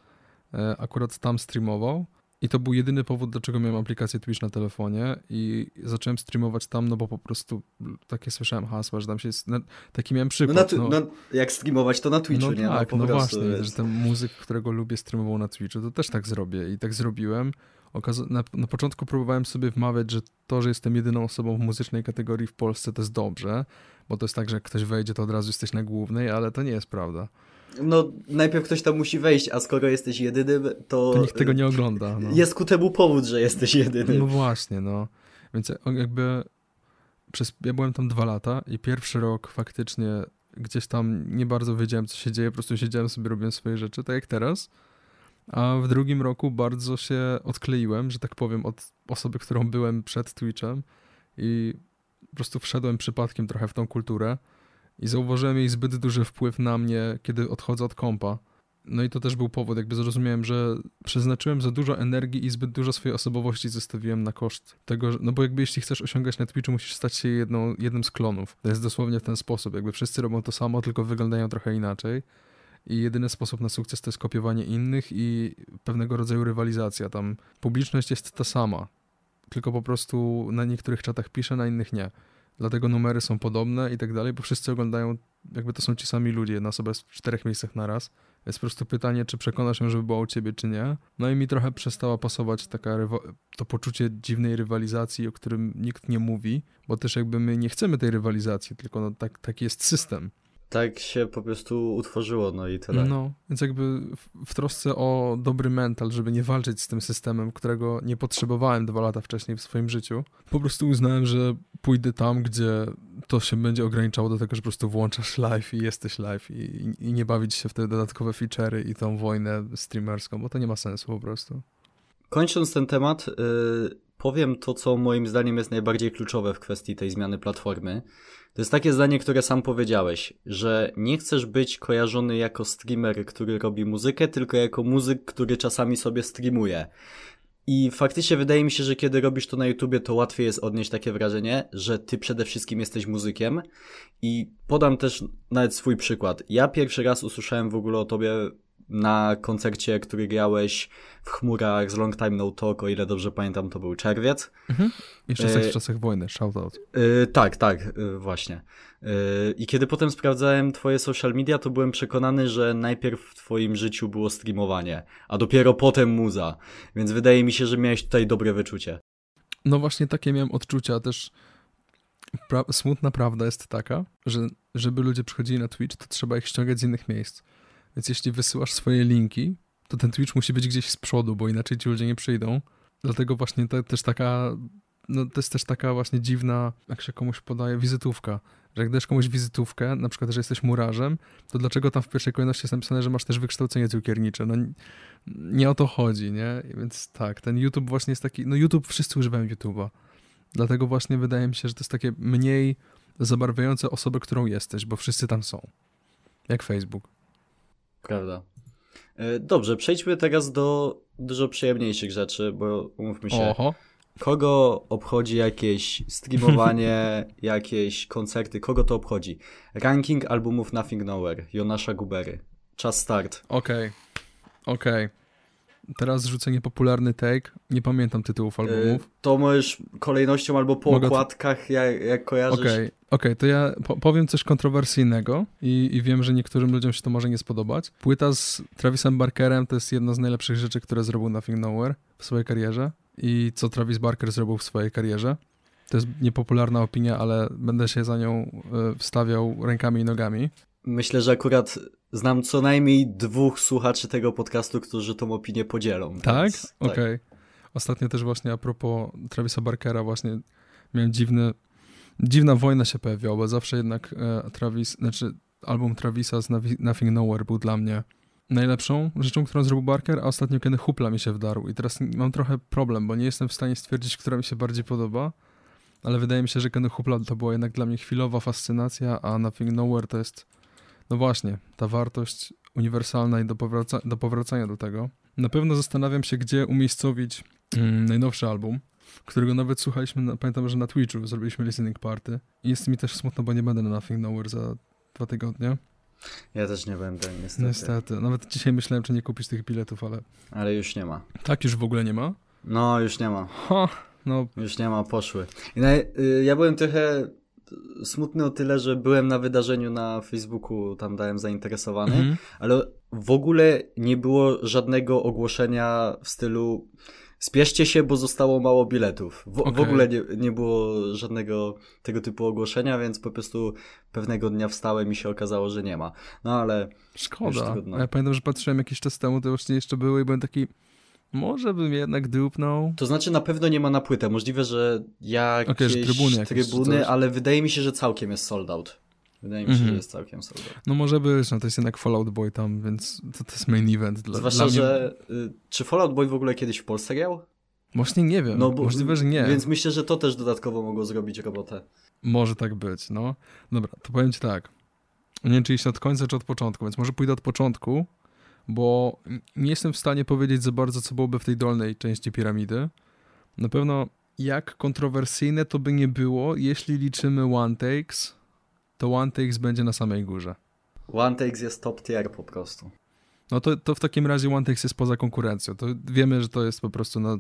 e, akurat tam streamował i to był jedyny powód, dlaczego miałem aplikację Twitch na telefonie i zacząłem streamować tam, no bo po prostu takie słyszałem hasła, że tam się... No, taki miałem No, przykład. na, tu- no, jak streamować to na Twitchu, no nie? tak, po no prostu, właśnie, że ten muzyk, którego lubię, streamował na Twitchu, to też tak zrobię i tak zrobiłem. Na, na początku próbowałem sobie wmawiać, że to, że jestem jedyną osobą w muzycznej kategorii w Polsce, to jest dobrze, bo to jest tak, że jak ktoś wejdzie, to od razu jesteś na głównej, ale to nie jest prawda. No, najpierw ktoś tam musi wejść, a skoro jesteś jedynym, to... To nikt tego nie ogląda. No. Jest ku temu powód, że jesteś jedynym. No właśnie, no. Więc ja- jakby przez, ja byłem tam dwa lata i pierwszy rok faktycznie gdzieś tam nie bardzo wiedziałem, co się dzieje, po prostu siedziałem sobie, robiłem swoje rzeczy, tak jak teraz. A w drugim roku bardzo się odkleiłem, że tak powiem, od osoby, którą byłem przed Twitchem i po prostu wszedłem przypadkiem trochę w tą kulturę i zauważyłem jej zbyt duży wpływ na mnie, kiedy odchodzę od kompa. No i to też był powód, jakby zrozumiałem, że przeznaczyłem za dużo energii i zbyt dużo swojej osobowości zostawiłem na koszt tego, no bo jakby jeśli chcesz osiągać na Twitchu, musisz stać się jedną, jednym z klonów. To jest dosłownie w ten sposób, jakby wszyscy robią to samo, tylko wyglądają trochę inaczej i jedyny sposób na sukces to jest kopiowanie innych i pewnego rodzaju rywalizacja. Tam publiczność jest ta sama, tylko po prostu na niektórych czatach pisze, na innych nie. Dlatego numery są podobne i tak dalej, bo wszyscy oglądają, jakby to są ci sami ludzie, jedna osoba jest w czterech miejscach na raz, Jest po prostu pytanie, czy przekonasz ją, żeby była u ciebie, czy nie. No i mi trochę przestała pasować taka to poczucie dziwnej rywalizacji, o którym nikt nie mówi, bo też jakby my nie chcemy tej rywalizacji, tylko no tak, taki jest system tak się po prostu utworzyło, no i tyle. No, więc jakby w, w, trosce o dobry mental, żeby nie walczyć z tym systemem, którego nie potrzebowałem dwa lata wcześniej w swoim życiu, po prostu uznałem, że pójdę tam, gdzie to się będzie ograniczało do tego, że po prostu włączasz live i jesteś live i, i nie bawić się w te dodatkowe feature'y i tą wojnę streamerską, bo to nie ma sensu po prostu. Kończąc ten temat, yy, powiem to, co moim zdaniem jest najbardziej kluczowe w kwestii tej zmiany platformy. To jest takie zdanie, które sam powiedziałeś, że nie chcesz być kojarzony jako streamer, który robi muzykę, tylko jako muzyk, który czasami sobie streamuje. I faktycznie wydaje mi się, że kiedy robisz to na YouTubie, to łatwiej jest odnieść takie wrażenie, że ty przede wszystkim jesteś muzykiem. I podam też nawet swój przykład. Ja pierwszy raz usłyszałem w ogóle o tobie na koncercie, który grałeś w chmurach z Long Time No Talk, o ile dobrze pamiętam, to był czerwiec. Mhm. Jeszcze e... w czasach wojny, shoutout. E, tak, tak, e, właśnie. E, I kiedy potem sprawdzałem twoje social media, to byłem przekonany, że najpierw w twoim życiu było streamowanie, a dopiero potem muza. Więc wydaje mi się, że miałeś tutaj dobre wyczucie. No właśnie takie miałem odczucia też. Pra smutna prawda jest taka, że żeby ludzie przychodzili na Twitch, to trzeba ich ściągać z innych miejsc. Więc jeśli wysyłasz swoje linki, to ten Twitch musi być gdzieś z przodu, bo inaczej ci ludzie nie przyjdą. Dlatego właśnie to też taka, no to jest też taka właśnie dziwna, jak się komuś podaje, wizytówka. Że jak dasz komuś wizytówkę, na przykład, że jesteś murarzem, to dlaczego tam w pierwszej kolejności jest napisane, że masz też wykształcenie cukiernicze? No nie o to chodzi, nie? Więc tak, ten YouTube właśnie jest taki, no YouTube, wszyscy używają YouTube'a. Dlatego właśnie wydaje mi się, że to jest takie mniej zabarwiające osobę, którą jesteś, bo wszyscy tam są. Jak Facebook. Prawda. E, dobrze, przejdźmy teraz do dużo przyjemniejszych rzeczy, bo umówmy się. Oho. Kogo obchodzi jakieś streamowanie, jakieś koncerty? Kogo to obchodzi? Ranking albumów Nothing Nowhere, Jonasza Gubery. Czas start. Okej, okay. okej. Okay. Teraz rzucę niepopularny take. Nie pamiętam tytułów albumów. Yy, to możesz kolejnością albo po Mogę okładkach, jak, jak kojarzysz. Okej, okay. okay, to ja po powiem coś kontrowersyjnego i, i wiem, że niektórym ludziom się to może nie spodobać. Płyta z Travisem Barkerem to jest jedna z najlepszych rzeczy, które zrobił Nothing Nowhere w swojej karierze i co Travis Barker zrobił w swojej karierze. To jest niepopularna opinia, ale będę się za nią y, wstawiał rękami i nogami. Myślę, że akurat znam co najmniej dwóch słuchaczy tego podcastu, którzy tą opinię podzielą. Tak? Więc, tak. Okej. Okay. Ostatnio też właśnie a propos Travisa Barkera właśnie miałem dziwny, dziwna wojna się pojawiła, bo zawsze jednak e, Travis, znaczy album Travisa z Nothing Nowhere był dla mnie najlepszą rzeczą, którą zrobił Barker, a ostatnio kiedy Hupla mi się wdarł i teraz mam trochę problem, bo nie jestem w stanie stwierdzić, która mi się bardziej podoba, ale wydaje mi się, że Kenny Hupla to była jednak dla mnie chwilowa fascynacja, a Nothing Nowhere to jest no właśnie, ta wartość uniwersalna i do, powraca do powracania do tego. Na pewno zastanawiam się, gdzie umiejscowić mm, najnowszy album, którego nawet słuchaliśmy, pamiętam, że na Twitchu zrobiliśmy listening party. I jest mi też smutno, bo nie będę na Nothing Nowhere za dwa tygodnie. Ja też nie będę, niestety. Niestety. Nawet dzisiaj myślałem, czy nie kupić tych biletów, ale... Ale już nie ma. Tak, już w ogóle nie ma? No, już nie ma. Ha, no. Już nie ma, poszły. I na, y, ja byłem trochę smutny o tyle, że byłem na wydarzeniu na Facebooku, tam dałem zainteresowany, mhm. ale w ogóle nie było żadnego ogłoszenia w stylu spieszcie się, bo zostało mało biletów. W, okay. w ogóle nie, nie było żadnego tego typu ogłoszenia, więc po prostu pewnego dnia wstałem i się okazało, że nie ma. No ale. Szkoda. Ja pamiętam, że patrzyłem jakiś czas temu, to właśnie jeszcze były i byłem taki. Może bym jednak dupnął. To znaczy na pewno nie ma na płytę. Możliwe, że jakieś okay, że trybuny, jakieś trybuny ale wydaje mi się, że całkiem jest sold out. Wydaje mi się, mm -hmm. że mhm. jest całkiem sold out. No może być, no to jest jednak Fallout Boy tam, więc to, to jest main event. Dla, Zwłaszcza, dla mnie... że y, czy Fallout Boy w ogóle kiedyś w Polsce grał? Właśnie nie wiem, no, bo, możliwe, że nie. Więc myślę, że to też dodatkowo mogło zrobić robotę. Może tak być, no. Dobra, to powiem ci tak. Nie wiem, czy iść od końca, czy od początku, więc może pójdę od początku bo nie jestem w stanie powiedzieć za bardzo, co byłoby w tej dolnej części piramidy. Na pewno jak kontrowersyjne to by nie było, jeśli liczymy one takes, to one takes będzie na samej górze. One takes jest top tier po prostu. No to, to w takim razie one takes jest poza konkurencją. To wiemy, że to jest po prostu no,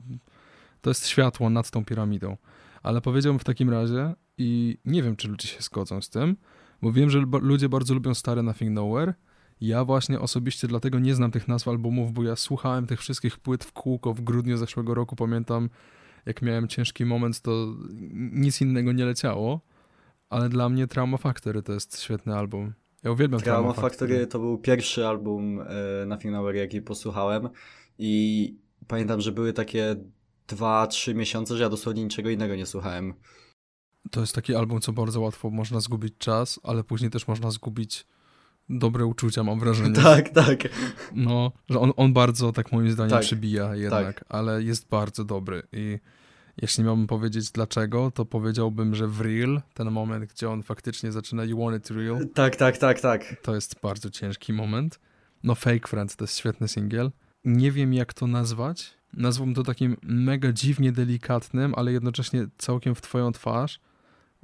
to jest światło nad tą piramidą. Ale powiedziałbym w takim razie i nie wiem, czy ludzie się zgodzą z tym, bo wiem, że ludzie bardzo lubią stare Nothing Nowhere Ja właśnie osobiście dlatego nie znam tych nazw albumów, bo ja słuchałem tych wszystkich płyt w kółko w grudniu zeszłego roku. Pamiętam, jak miałem ciężki moment, to nic innego nie leciało, ale dla mnie Trauma Factory to jest świetny album. Ja uwielbiam Trauma, Trauma Factory. Factory. to był pierwszy album e, na Finauer, jaki posłuchałem i pamiętam, że były takie 2-3 miesiące, że ja dosłownie niczego innego nie słuchałem. To jest taki album, co bardzo łatwo można zgubić czas, ale później też można zgubić dobre uczucia, mam wrażenie. Tak, tak. No, że on, on bardzo, tak moim zdaniem, tak, przybija jednak, tak. ale jest bardzo dobry i jeśli miałbym powiedzieć dlaczego, to powiedziałbym, że w Real, ten moment, gdzie on faktycznie zaczyna You Want It Real. Tak, tak, tak, tak. To jest bardzo ciężki moment. No Fake Friends to jest świetny singiel. Nie wiem jak to nazwać. Nazwałbym to takim mega dziwnie delikatnym, ale jednocześnie całkiem w twoją twarz.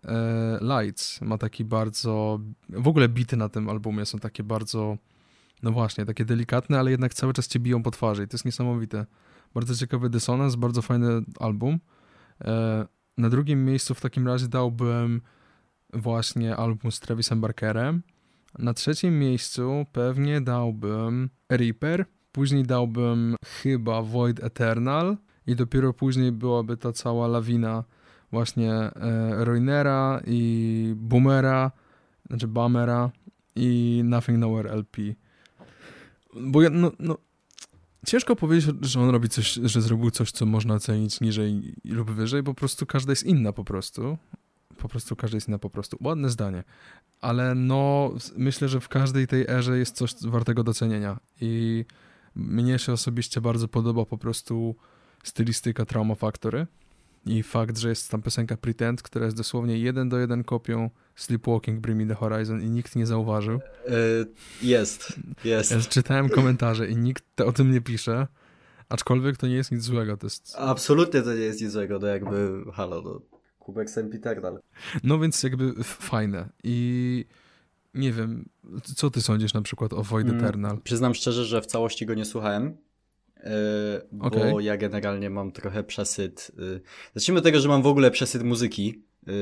E, Lights ma taki bardzo... W ogóle bity na tym albumie są takie bardzo... No właśnie, takie delikatne, ale jednak cały czas cię biją po twarzy i to jest niesamowite. Bardzo ciekawy dysonans, bardzo fajny album. E, na drugim miejscu w takim razie dałbym właśnie album z Travisem Barkerem. Na trzecim miejscu pewnie dałbym Reaper, później dałbym chyba Void Eternal i dopiero później byłaby ta cała lawina właśnie e, i Boomera, znaczy Bummera i Nothing Nowhere LP. Bo ja, no, no, ciężko powiedzieć, że on robi coś, że zrobił coś, co można ocenić niżej lub wyżej, po prostu każda jest inna po prostu. Po prostu każda jest inna po prostu. Ładne zdanie. Ale no, myślę, że w każdej tej erze jest coś wartego docenienia i mnie się osobiście bardzo podoba po prostu stylistyka Trauma Factory i fakt, że jest tam piosenka Pretend, która jest dosłownie jeden do jeden kopią Sleepwalking Bring Me The Horizon i nikt nie zauważył. Yy, jest, jest. Ja czytałem komentarze i nikt o tym nie pisze, aczkolwiek to nie jest nic złego. To jest... Absolutnie to nie jest nic złego, to jakby halo, no, kubek sempiternal. No więc jakby fajne i nie wiem, co ty sądzisz na przykład o Void mm, Eternal? Przyznam szczerze, że w całości go nie słuchałem. E, bo okay. ja generalnie mam trochę przesyt. E, zacznijmy od tego, że mam w ogóle przesyt muzyki e,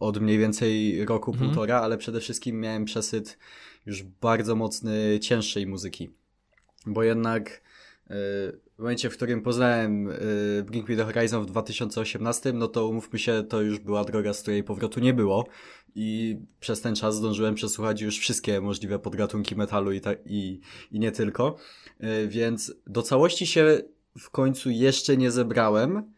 od mniej więcej roku, -hmm. półtora, ale przede wszystkim miałem przesyt już bardzo mocny cięższej muzyki. Bo jednak w momencie, w którym poznałem Blink Me The Horizon w 2018, no to umówmy się, to już była droga, z której powrotu nie było i przez ten czas zdążyłem przesłuchać już wszystkie możliwe podgatunki metalu i, ta, i, i nie tylko. E, więc do całości się w końcu jeszcze nie zebrałem,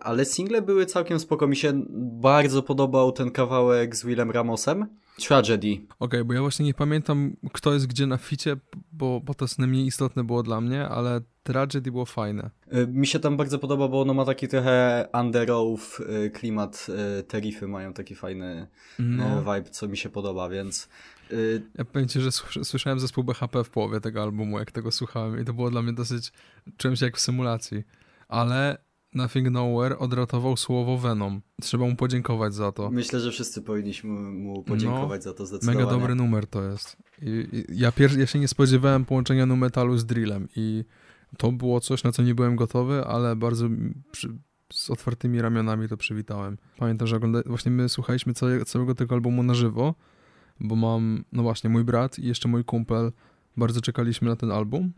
ale single były całkiem spoko. Mi się bardzo podobał ten kawałek z Willem Ramosem. Tragedy. Okej, okay, bo ja właśnie nie pamiętam, kto jest gdzie na ficie, bo, bo to jest najmniej istotne było dla mnie, ale Tragedy było fajne. E, mi się tam bardzo podoba, bo ono ma taki trochę under oath e, klimat. Terify mają taki fajny no. vibe, co mi się podoba, więc Y, ja powiem ci, że słyszałem zespół BHP w połowie tego albumu, jak tego słuchałem i to było dla mnie dosyć czymś jak w symulacji. Ale Nothing Nowhere odratował słowo Venom. Trzeba mu podziękować za to. Myślę, że wszyscy powinniśmy mu podziękować no, za to zdecydowanie. Mega dobry numer to jest. I, i ja, ja się nie spodziewałem połączenia nu metalu z drillem i to było coś, na co nie byłem gotowy, ale bardzo przy, z otwartymi ramionami to przywitałem. Pamiętam, że ogląda... właśnie my słuchaliśmy całego, całego tego albumu na żywo bo mam, no właśnie, mój brat i jeszcze mój kumpel bardzo czekaliśmy na ten album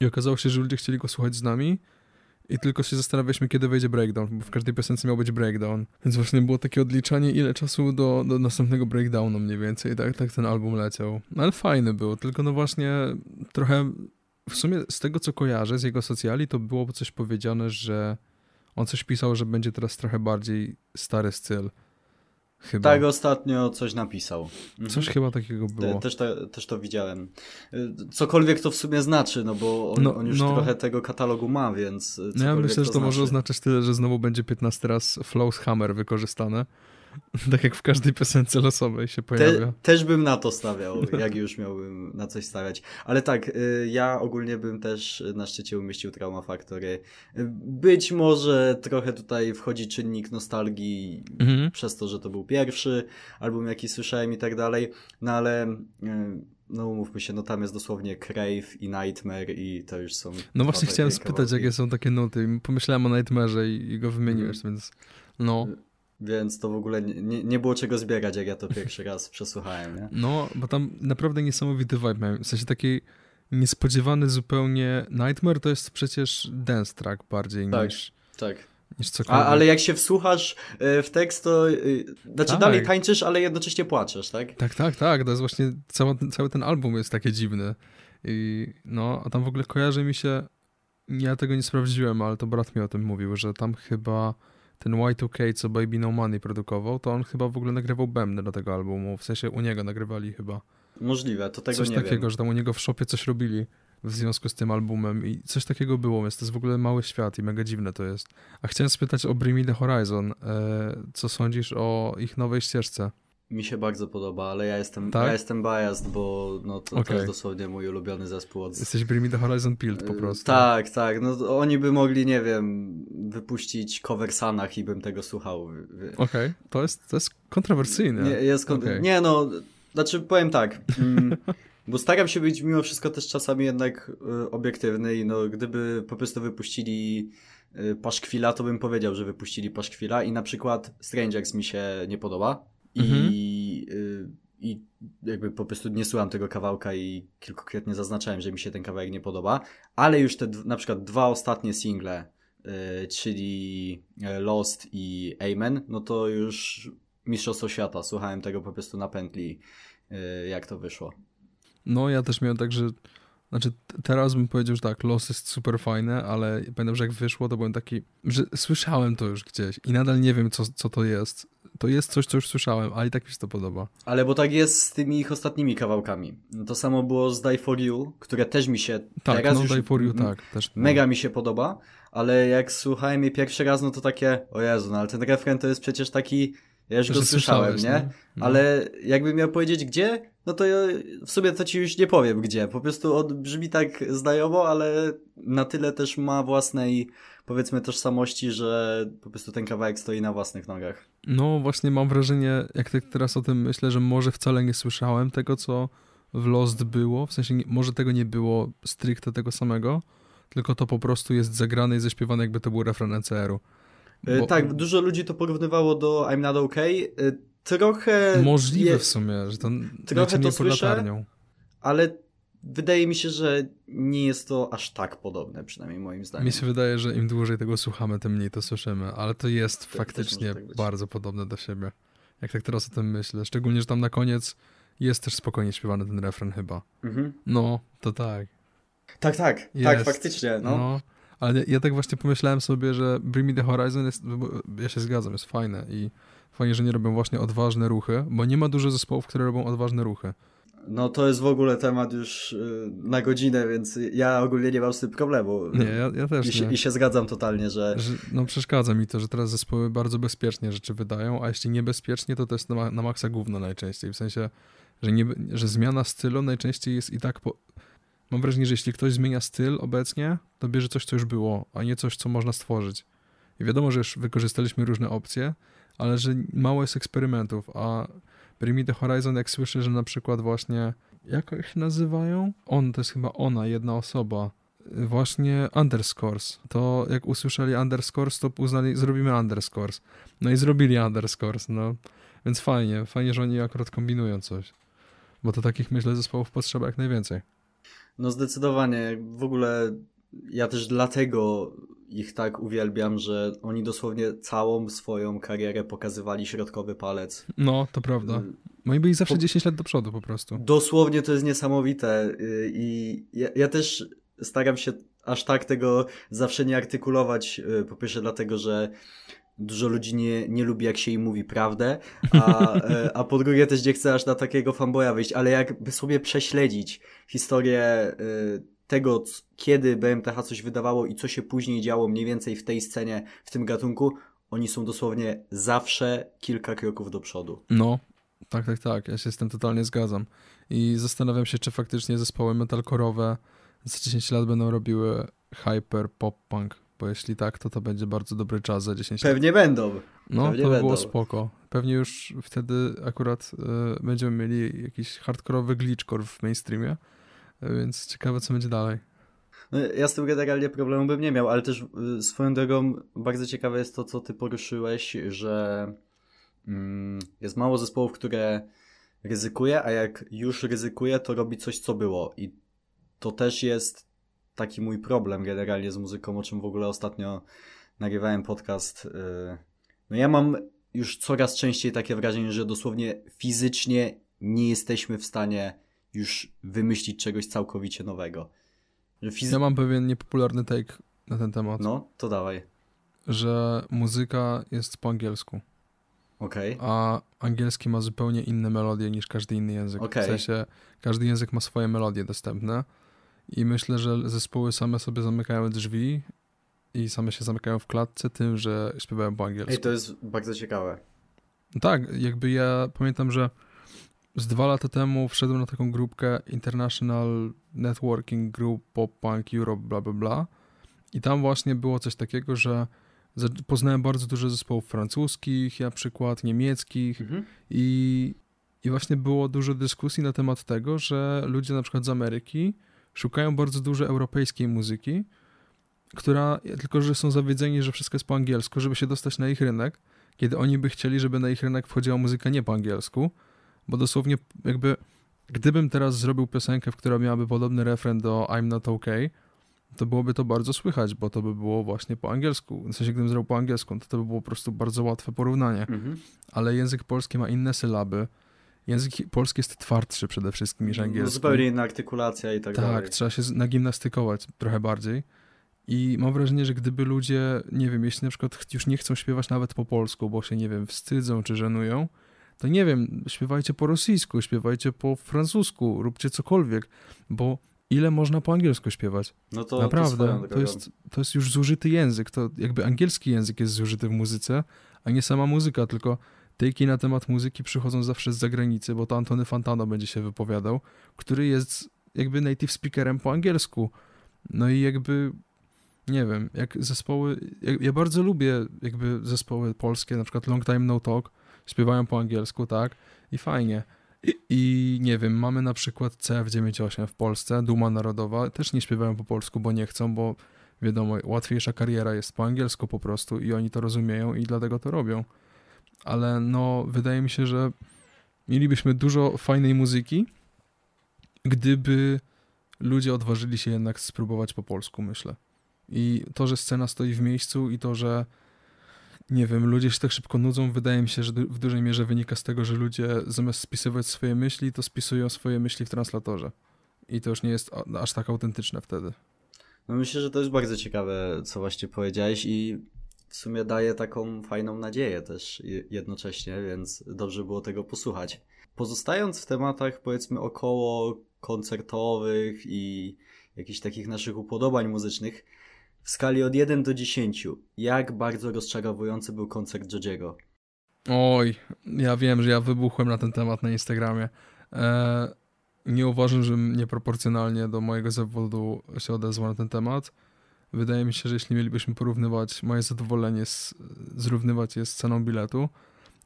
i okazało się, że ludzie chcieli go słuchać z nami i tylko się zastanawialiśmy, kiedy wejdzie breakdown, bo w każdej piosence miał być breakdown, więc właśnie było takie odliczanie, ile czasu do, do następnego breakdownu mniej więcej, tak, tak ten album leciał. No, ale fajny był, tylko no właśnie trochę, w sumie z tego co kojarzę, z jego socjali, to było coś powiedziane, że on coś pisał, że będzie teraz trochę bardziej stary styl, Chyba. Tak, ostatnio coś napisał. Mhm. Coś chyba takiego było. Też to, też to widziałem. Cokolwiek to w sumie znaczy, no bo on, no, on już no. trochę tego katalogu ma, więc. No ja myślę, że to, to może oznaczać tyle, że znowu będzie 15 raz Flows Hammer wykorzystane. Tak jak w każdej piosence losowej się pojawia. Te, też bym na to stawiał, jak już miałbym na coś stawiać. Ale tak, y, ja ogólnie bym też na szczycie umieścił Trauma Factory. Być może trochę tutaj wchodzi czynnik nostalgii mhm. przez to, że to był pierwszy album, jaki słyszałem i tak dalej. No ale y, no umówmy się, no tam jest dosłownie Crave i Nightmare i to już są... No właśnie chciałem spytać, jakie są takie nuty. Pomyślałem o Nightmare'ze i, i go wymieniłeś, mm. więc no... więc to w ogóle nie, nie było czego zbierać, jak ja to pierwszy raz przesłuchałem, nie? No, bo tam naprawdę niesamowity vibe miałem, w sensie taki niespodziewany zupełnie Nightmare to jest przecież dance track bardziej tak, niż, tak. niż cokolwiek. A, ale jak się wsłuchasz e, w tekst, to e, znaczy Tak. dalej tańczysz, ale jednocześnie płaczesz, tak? Tak, tak, tak, to jest właśnie, cały, cały ten album jest takie dziwny. I no, a tam w ogóle kojarzy mi się, ja tego nie sprawdziłem, ale to brat mi o tym mówił, że tam chyba ten Y2K, co Baby No Money produkował, to on chyba w ogóle nagrywał bębny do tego albumu, w sensie u niego nagrywali chyba. Możliwe, to tego coś nie takiego, wiem. że tam u niego w shopie coś robili w związku z tym albumem i coś takiego było, więc to jest w ogóle mały świat i mega dziwne to jest. A chciałem spytać o Bring Me The Horizon, e, co sądzisz o ich nowej ścieżce? Mi się bardzo podoba, ale ja jestem, Tak? ja jestem biased, bo no, to, to Okej. jest dosłownie mój ulubiony zespół od... Jesteś Bring Me The Horizon Pilled po Yy, prostu. Tak, tak. No to oni by mogli, nie wiem, wypuścić cover Sanach i bym tego słuchał. Okej, to, jest, to jest kontrowersyjne. Nie, jest kon... Okej. nie no, znaczy powiem tak, mm, bo staram się być mimo wszystko też czasami jednak y, obiektywny i no gdyby po prostu wypuścili y, Paszkwila, to bym powiedział, że wypuścili Paszkwila i na przykład Strangers mi się nie podoba. I, y, i jakby po prostu nie słucham tego kawałka i kilkukrotnie zaznaczałem, że mi się ten kawałek nie podoba, ale już te na przykład dwa ostatnie single, y, czyli e, Lost i Amen, no to już Mistrzostwo Świata. Słuchałem tego po prostu na pętli, y, jak to wyszło. No ja też miałem tak, że znaczy teraz bym powiedział, że tak, Los jest super fajne, ale pamiętam, że jak wyszło, to byłem taki, że słyszałem to już gdzieś i nadal nie wiem, co, co to jest. To jest coś, co już słyszałem, ale i tak mi się to podoba. Ale bo tak jest z tymi ich ostatnimi kawałkami. To samo było z Die For You, które też mi się Tak, teraz no już Die For You, tak. Też, no. mega mi się podoba, ale jak słuchałem jej pierwszy raz, no to takie, o Jezu, no ale ten refren to jest przecież taki, ja już Że go słyszałem, słyszałeś, nie? No. Ale jakbym miał powiedzieć gdzie, no to ja w sumie to ci już nie powiem gdzie. Po prostu on brzmi tak znajomo, ale na tyle też ma własnej, powiedzmy, tożsamości, że po prostu ten kawałek stoi na własnych nogach. No właśnie mam wrażenie, jak tak teraz o tym myślę, że może wcale nie słyszałem tego, co w Lost było, w sensie może tego nie było stricte tego samego, tylko to po prostu jest zagrane i zaśpiewane, jakby to był refren ECR-u. E, Bo- Tak, dużo ludzi to porównywało do I'm Not Okay. Trochę. Możliwe je- w sumie, że to Trochę to słyszę. latarnią. Ale wydaje mi się, że nie jest to aż tak podobne, przynajmniej moim zdaniem. Mi się wydaje, że im dłużej tego słuchamy, tym mniej to słyszymy, ale to jest faktycznie tak bardzo podobne do siebie. Jak tak teraz o tym myślę. Szczególnie, że tam na koniec jest też spokojnie śpiewany ten refren chyba. Mhm. No, to tak. Tak, tak, tak, Jest. faktycznie. No. No. Ale ja, ja tak właśnie pomyślałem sobie, że Bring Me The Horizon jest, ja się zgadzam, jest fajne i fajnie, że nie robią właśnie odważne ruchy, bo nie ma dużo zespołów, które robią odważne ruchy. no to jest w ogóle temat już y, na godzinę, więc ja ogólnie nie mam z tym problemu. Nie, ja, ja też I się, nie. I się zgadzam totalnie, że. Że, no przeszkadza mi to, że teraz zespoły bardzo bezpiecznie rzeczy wydają, a jeśli niebezpiecznie, to to jest na, na maksa gówno najczęściej. W sensie, że, nie, że zmiana stylu najczęściej jest i tak po... Mam wrażenie, że jeśli ktoś zmienia styl obecnie, to bierze coś, co już było, a nie coś, co można stworzyć. I wiadomo, że już wykorzystaliśmy różne opcje, ale że mało jest eksperymentów, a Bring Me The Horizon, jak słyszę, że na przykład właśnie, jak się nazywają? On, to jest chyba ona, jedna osoba, właśnie underscores. To jak usłyszeli underscores, to uznali, zrobimy underscores. No i zrobili underscores, no. Więc fajnie, fajnie, że oni akurat kombinują coś. Bo to takich, myślę, zespołów potrzeba jak najwięcej. No zdecydowanie. W ogóle ja też dlatego ich tak uwielbiam, że oni dosłownie całą swoją karierę pokazywali środkowy palec. No, to prawda. Y, Oni byli zawsze Po- 10 lat do przodu po prostu. Dosłownie to jest niesamowite y, i ja, ja też staram się aż tak tego zawsze nie artykulować, y, po pierwsze dlatego, że dużo ludzi nie, nie lubi jak się im mówi prawdę, a, e, a po drugie też nie chcę aż na takiego fanboya wyjść, ale jakby sobie prześledzić historię tego, kiedy BMTH coś wydawało i co się później działo mniej więcej w tej scenie, w tym gatunku, oni są dosłownie zawsze kilka kroków do przodu. No, tak, tak, tak. Ja się z tym totalnie zgadzam. I zastanawiam się, czy faktycznie zespoły metalkorowe za 10 lat będą robiły hyper pop punk. Bo jeśli tak, to to będzie bardzo dobry czas za 10 lat. Pewnie będą. No, pewnie to by było będą. spoko. Pewnie już wtedy akurat y, będziemy mieli jakiś hardkorowy glitchcore w mainstreamie, więc ciekawe, co będzie dalej. No, Ja z tym generalnie problemu bym nie miał, ale też y, swoją drogą bardzo ciekawe jest to, co ty poruszyłeś, że mm, jest mało zespołów, które ryzykuje, a jak już ryzykuje, to robi coś, co było. I to też jest taki mój problem generalnie z muzyką, o czym w ogóle ostatnio nagrywałem podcast. Y, no ja mam już coraz częściej takie wrażenie, że dosłownie fizycznie nie jesteśmy w stanie już wymyślić czegoś całkowicie nowego. Fizy... Ja mam pewien niepopularny take na ten temat. No, to dawaj. Że muzyka jest po angielsku. Okay. A angielski ma zupełnie inne melodie niż każdy inny język. Okay. W sensie każdy język ma swoje melodie dostępne i myślę, że zespoły same sobie zamykają drzwi i same się zamykają w klatce tym, że śpiewają po angielsku. Ej, to jest bardzo ciekawe. Tak, jakby ja pamiętam, że z dwa lata temu wszedłem na taką grupkę International Networking Group Pop Punk Europe bla bla bla. I tam właśnie było coś takiego, że poznałem bardzo dużo zespołów francuskich, na przykład niemieckich. Mhm. i, i właśnie było dużo dyskusji na temat tego, że ludzie na przykład z Ameryki szukają bardzo dużo europejskiej muzyki, która, tylko że są zawiedzeni, że wszystko jest po angielsku, żeby się dostać na ich rynek, kiedy oni by chcieli, żeby na ich rynek wchodziła muzyka nie po angielsku, bo dosłownie jakby gdybym teraz zrobił piosenkę, w która miałaby podobny refren do I'm Not Okay, to byłoby to bardzo słychać, bo to by było właśnie po angielsku. W sensie, gdybym zrobił po angielsku, to to by było po prostu bardzo łatwe porównanie. Mhm. Ale język polski ma inne sylaby. Język polski jest twardszy przede wszystkim niż no, angielski. Zupełnie inna artykulacja i tak, tak dalej. Tak, trzeba się nagimnastykować trochę bardziej. I mam wrażenie, że gdyby ludzie, nie wiem, jeśli na przykład już nie chcą śpiewać nawet po polsku, bo się, nie wiem, wstydzą czy żenują, to nie wiem, śpiewajcie po rosyjsku, śpiewajcie po francusku, róbcie cokolwiek, bo ile można po angielsku śpiewać? No to naprawdę, to, to, jest, to jest już zużyty język, to jakby angielski język jest zużyty w muzyce, a nie sama muzyka, tylko tyki na temat muzyki przychodzą zawsze z zagranicy, bo to Antony Fantano będzie się wypowiadał, który jest jakby native speakerem po angielsku. No i jakby nie wiem, jak zespoły, ja, ja, bardzo lubię jakby zespoły polskie, na przykład Long Time No Talk, śpiewają po angielsku, tak, i fajnie. I, I, nie wiem, mamy na przykład CF98 w Polsce, Duma Narodowa, też nie śpiewają po polsku, bo nie chcą, bo wiadomo, łatwiejsza kariera jest po angielsku po prostu i oni to rozumieją i dlatego to robią. Ale no, wydaje mi się, że mielibyśmy dużo fajnej muzyki, gdyby ludzie odważyli się jednak spróbować po polsku, myślę. I to, że scena stoi w miejscu i to, że nie wiem, ludzie się tak szybko nudzą, wydaje mi się, że w dużej mierze wynika z tego, że ludzie zamiast spisywać swoje myśli, to spisują swoje myśli w translatorze. I to już nie jest aż tak autentyczne wtedy. No myślę, że to jest bardzo ciekawe, co właśnie powiedziałeś i w sumie daje taką fajną nadzieję też jednocześnie, więc dobrze było tego posłuchać. Pozostając w tematach powiedzmy około koncertowych i jakichś takich naszych upodobań muzycznych, w skali od 1 do 10, jak bardzo rozczarowujący był koncert Jodziego? Oj, ja wiem, że ja wybuchłem na ten temat na Instagramie. Eee, nie uważam, że nieproporcjonalnie do mojego zawodu się odezwał na ten temat. Wydaje mi się, że jeśli mielibyśmy porównywać moje zadowolenie, z, zrównywać je z ceną biletu,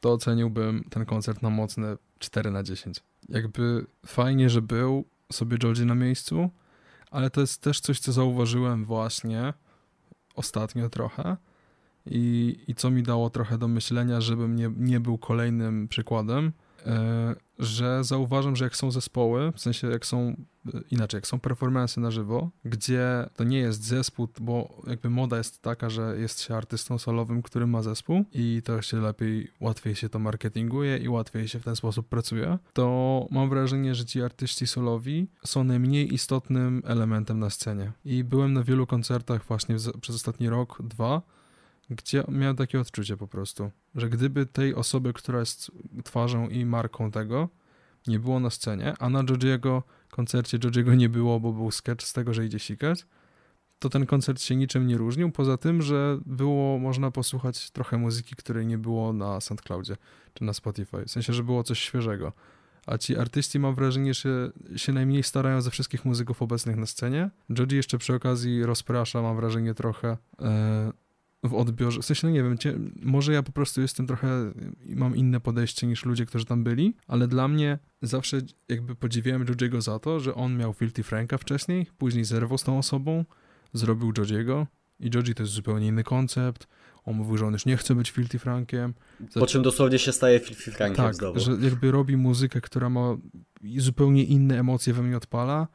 to oceniłbym ten koncert na mocne 4 na 10. Jakby fajnie, że był sobie Georgie na miejscu, ale to jest też coś, co zauważyłem właśnie ostatnio trochę. I, i co mi dało trochę do myślenia, żebym nie, nie był kolejnym przykładem, e, że zauważam, że jak są zespoły, w sensie jak są, e, inaczej, jak są performance na żywo, gdzie to nie jest zespół, bo jakby moda jest taka, że jest się artystą solowym, który ma zespół i to się lepiej, łatwiej się to marketinguje i łatwiej się w ten sposób pracuje, to mam wrażenie, że ci artyści solowi są najmniej istotnym elementem na scenie. I byłem na wielu koncertach właśnie przez ostatni rok, dwa, gdzie miałem takie odczucie po prostu, że gdyby tej osoby, która jest twarzą i marką tego, nie było na scenie, a na Georgiego koncercie Georgiego nie było, bo był sketch z tego, że idzie sikać, to ten koncert się niczym nie różnił, poza tym, że było można posłuchać trochę muzyki, której nie było na SoundCloudzie czy na Spotify, w sensie, że było coś świeżego. A ci artyści mam wrażenie, że się najmniej starają ze wszystkich muzyków obecnych na scenie. Georgie jeszcze przy okazji rozprasza, mam wrażenie, trochę. E, w odbiorze. W sensie, no nie wiem, może ja po prostu jestem trochę, mam inne podejście niż ludzie, którzy tam byli, ale dla mnie zawsze jakby podziwiałem Jojiego za to, że on miał Filthy Franka wcześniej, później zerwał z tą osobą, zrobił Jojiego i Joji to jest zupełnie inny koncept, On mówił, że on już nie chce być Filthy Frankiem. Po czym dosłownie się staje Filthy Frankiem tak, znowu. że jakby robi muzykę, która ma zupełnie inne emocje we mnie odpala.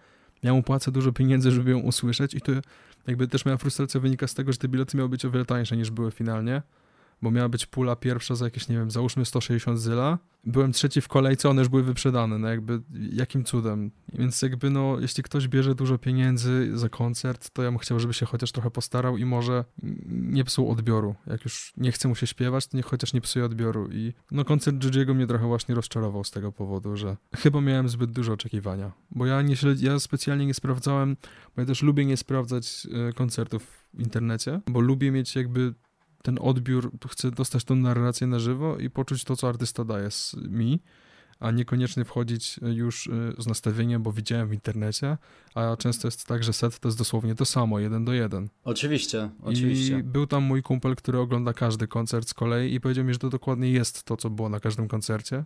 Ja mu płacę dużo pieniędzy, żeby ją usłyszeć i to jakby też moja frustracja wynika z tego, że te bilety miały być o wiele tańsze niż były finalnie bo miała być pula pierwsza za jakieś, nie wiem, załóżmy 160 zyla. Byłem trzeci w kolejce, one już były wyprzedane, no jakby jakim cudem. Więc jakby no, jeśli ktoś bierze dużo pieniędzy za koncert, to ja bym chciał, żeby się chociaż trochę postarał i może nie psuł odbioru. Jak już nie chce mu się śpiewać, to niech chociaż nie psuje odbioru. I no koncert Gigiego mnie trochę właśnie rozczarował z tego powodu, że chyba miałem zbyt dużo oczekiwania. Bo ja nie ja specjalnie nie sprawdzałem, bo ja też lubię nie sprawdzać e, koncertów w internecie, bo lubię mieć jakby ten odbiór, chcę dostać tą narrację na żywo i poczuć to, co artysta daje mi, a niekoniecznie wchodzić już y, z nastawieniem, bo widziałem w internecie, a często jest tak, że set to jest dosłownie to samo, jeden do jeden. Oczywiście, oczywiście. I był tam mój kumpel, który ogląda każdy koncert z kolei i powiedział mi, że to dokładnie jest to, co było na każdym koncercie,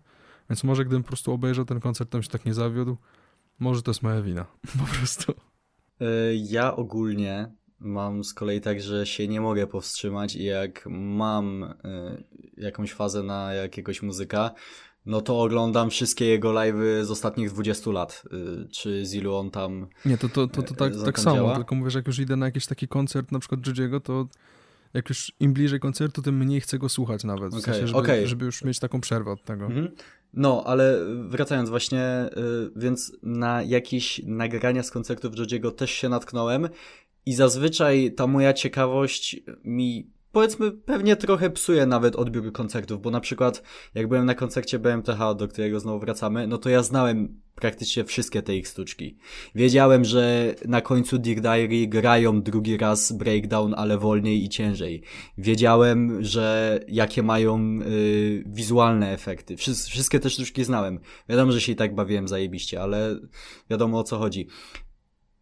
więc może gdybym po prostu obejrzał ten koncert, to się tak nie zawiódł, może to jest moja wina, po prostu. Y, ja ogólnie mam z kolei tak, że się nie mogę powstrzymać i jak mam y, jakąś fazę na jakiegoś muzyka, no to oglądam wszystkie jego live'y z ostatnich 20 lat. Y, czy z ilu on tam. Nie, to, to, to, to tak, tak samo, działa. tylko mówię, że jak już idę na jakiś taki koncert, na przykład Gigiego, to jak już im bliżej koncertu, tym mniej chcę go słuchać nawet. W okay, sensie, żeby, okay. żeby już mieć taką przerwę od tego. Mhm. No, ale wracając właśnie, y, więc na jakieś nagrania z koncertów Jodziego też się natknąłem i zazwyczaj ta moja ciekawość mi powiedzmy pewnie trochę psuje nawet odbiór koncertów, bo na przykład jak byłem na koncercie BMTH, do którego znowu wracamy, no to ja znałem praktycznie wszystkie te ich sztuczki. Wiedziałem, że na końcu Dear Diary grają drugi raz breakdown, ale wolniej i ciężej. Wiedziałem, że jakie mają y, wizualne efekty. wszystkie te sztuczki znałem. Wiadomo, że się i tak bawiłem zajebiście, ale wiadomo o co chodzi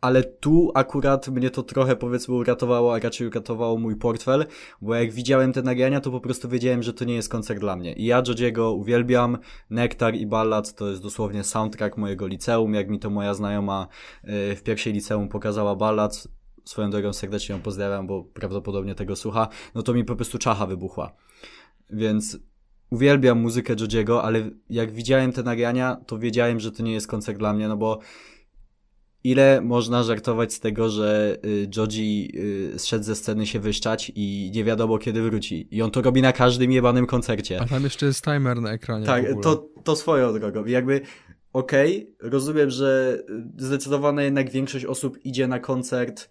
ale tu akurat mnie to trochę powiedzmy uratowało, a raczej uratowało mój portfel, bo jak widziałem te nagrania, to po prostu wiedziałem, że to nie jest koncert dla mnie. I ja Jodziego uwielbiam, Nektar i Ballad to jest dosłownie soundtrack mojego liceum, jak mi to moja znajoma y, w pierwszej liceum pokazała Ballad, swoją drogą serdecznie ją pozdrawiam, bo prawdopodobnie tego słucha, no to mi po prostu czacha wybuchła. Więc uwielbiam muzykę Jodziego, ale jak widziałem te nagrania, to wiedziałem, że to nie jest koncert dla mnie, no bo ile można żartować z tego, że y, Joji y, zszedł ze sceny się wyszczać i nie wiadomo kiedy wróci. I on to robi na każdym jebanym koncercie. A tam jeszcze jest timer na ekranie. Tak, to, to swoją drogą. jakby okej, okay, rozumiem, że zdecydowana jednak większość osób idzie na koncert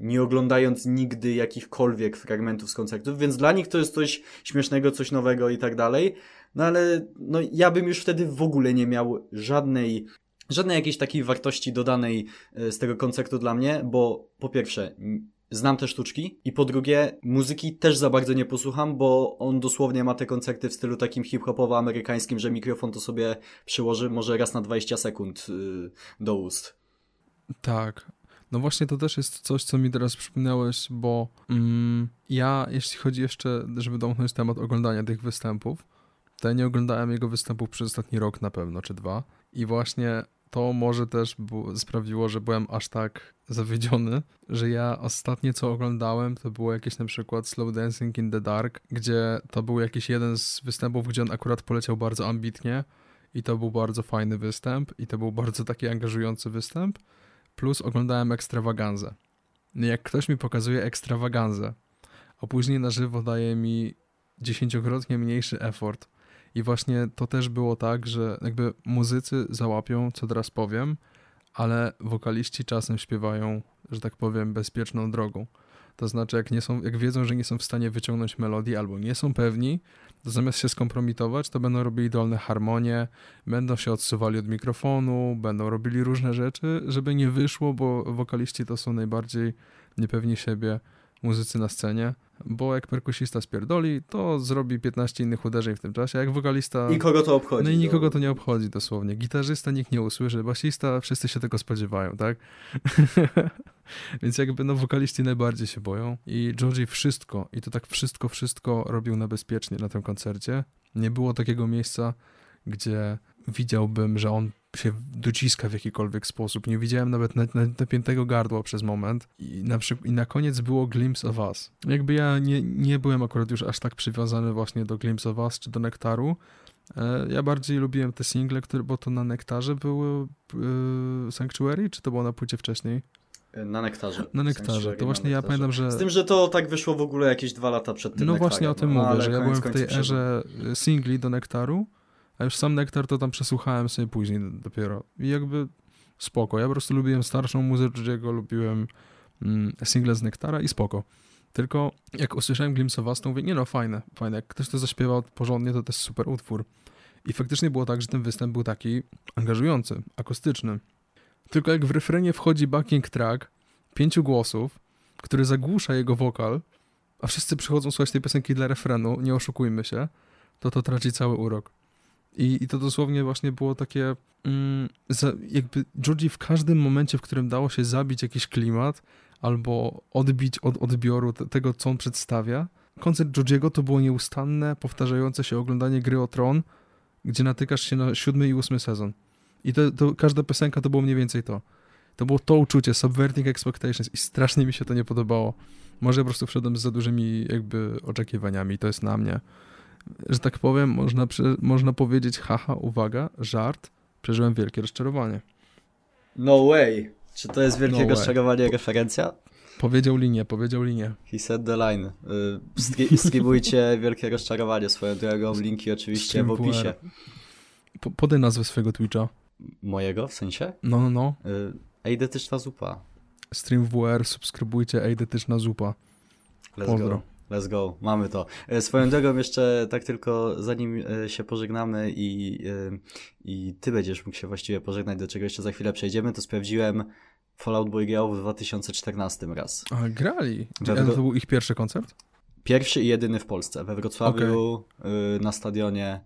nie oglądając nigdy jakichkolwiek fragmentów z koncertów, więc dla nich to jest coś śmiesznego, coś nowego i tak dalej. No ale no, ja bym już wtedy w ogóle nie miał żadnej żadnej jakiejś takiej wartości dodanej e, z tego koncertu dla mnie, bo po pierwsze, znam te sztuczki i po drugie, muzyki też za bardzo nie posłucham, bo on dosłownie ma te koncerty w stylu takim hip-hopowo-amerykańskim, że mikrofon to sobie przyłoży może raz na 20 sekund y, do ust. Tak. No właśnie to też jest coś, co mi teraz przypomniałeś, bo mm, ja, jeśli chodzi jeszcze, żeby domknąć temat oglądania tych występów, to ja nie oglądałem jego występów przez ostatni rok na pewno, czy dwa. I właśnie to może też sprawiło, że byłem aż tak zawiedziony, że ja ostatnie co oglądałem to było jakieś na przykład Slow Dancing in the Dark, gdzie to był jakiś jeden z występów, gdzie on akurat poleciał bardzo ambitnie i to był bardzo fajny występ i to był bardzo taki angażujący występ, plus oglądałem ekstrawaganzę. No jak ktoś mi pokazuje ekstrawaganzę, a później na żywo daje mi dziesięciokrotnie mniejszy effort, i właśnie to też było tak, że jakby muzycy załapią, co teraz powiem, ale wokaliści czasem śpiewają, że tak powiem, bezpieczną drogą. To znaczy, jak, nie są, jak wiedzą, że nie są w stanie wyciągnąć melodii albo nie są pewni, to zamiast się skompromitować, to będą robili dolne harmonie, będą się odsuwali od mikrofonu, będą robili różne rzeczy, żeby nie wyszło, bo wokaliści to są najbardziej niepewni siebie muzycy na scenie, bo jak perkusista spierdoli, to zrobi 15 innych uderzeń w tym czasie, jak wokalista... I kogo to obchodzi. No i nikogo to nie obchodzi dosłownie. Gitarzysta nikt nie usłyszy, basista wszyscy się tego spodziewają, tak? Więc jakby no wokaliści najbardziej się boją i Georgie wszystko, i to tak wszystko, wszystko robił na bezpiecznie na tym koncercie. Nie było takiego miejsca, gdzie widziałbym, że on się dociska w jakikolwiek sposób. Nie widziałem nawet napiętego gardła przez moment. I na, I na koniec było Glimpse of Us. Jakby ja nie, nie byłem akurat już aż tak przywiązany właśnie do Glimpse of Us czy do Nektaru. E, ja bardziej lubiłem te single, które, bo to na Nektarze były yy, Sanctuary, czy to było na płycie wcześniej? Na nektarze. Na nektarze. To właśnie ja pamiętam, że. Z tym, że to tak wyszło w ogóle jakieś dwa lata przed tym. No nektarem. właśnie o tym no, mówię, że ja byłem w tej erze singli do nektaru, a już sam nektar to tam przesłuchałem sobie później dopiero. I jakby spoko. Ja po prostu lubiłem starszą muzykę, jego lubiłem mm, single z nektara i spoko. Tylko jak usłyszałem Glimpse of Us, to mówię, nie no, fajne, fajne. Jak ktoś to zaśpiewał porządnie, to jest super utwór. I faktycznie było tak, że ten występ był taki angażujący, akustyczny. Tylko jak w refrenie wchodzi backing track pięciu głosów, który zagłusza jego wokal, a wszyscy przychodzą słuchać tej piosenki dla refrenu, nie oszukujmy się, to to traci cały urok. I, i to dosłownie właśnie było takie, mm, za, jakby Georgie w każdym momencie, w którym dało się zabić jakiś klimat, albo odbić od odbioru tego, co on przedstawia, koncert Georgiego to było nieustanne, powtarzające się oglądanie gry o tron, gdzie natykasz się na siódmy i ósmy sezon. I to, to każda piosenka to było mniej więcej to. To było to uczucie, subverting expectations i strasznie mi się to nie podobało. Może po prostu wszedłem z za dużymi jakby oczekiwaniami, to jest na mnie. Że tak powiem, można, można powiedzieć, haha, uwaga, żart, przeżyłem wielkie rozczarowanie. No way! Czy to jest wielkie no rozczarowanie referencja? Powiedział linię, powiedział linię. He said the line. Y, streamujcie wielkie rozczarowanie swoją drogą. Linki oczywiście Stream w opisie. Po, podaj nazwę swojego Twitcha. Mojego w sensie? No, no, no. Y, eidetyczna zupa. Stream WR, subskrybujcie Eidetyczna zupa. Let's Pozdro. go. Let's go, mamy to. E, swoją drogą jeszcze tak tylko zanim e, się pożegnamy i, e, i ty będziesz mógł się właściwie pożegnać, do czego jeszcze za chwilę przejdziemy, to sprawdziłem Fallout Boy grał w 2014 raz. A, grali? Czy to był ich pierwszy koncert? Pierwszy i jedyny w Polsce. We Wrocławiu okay. na stadionie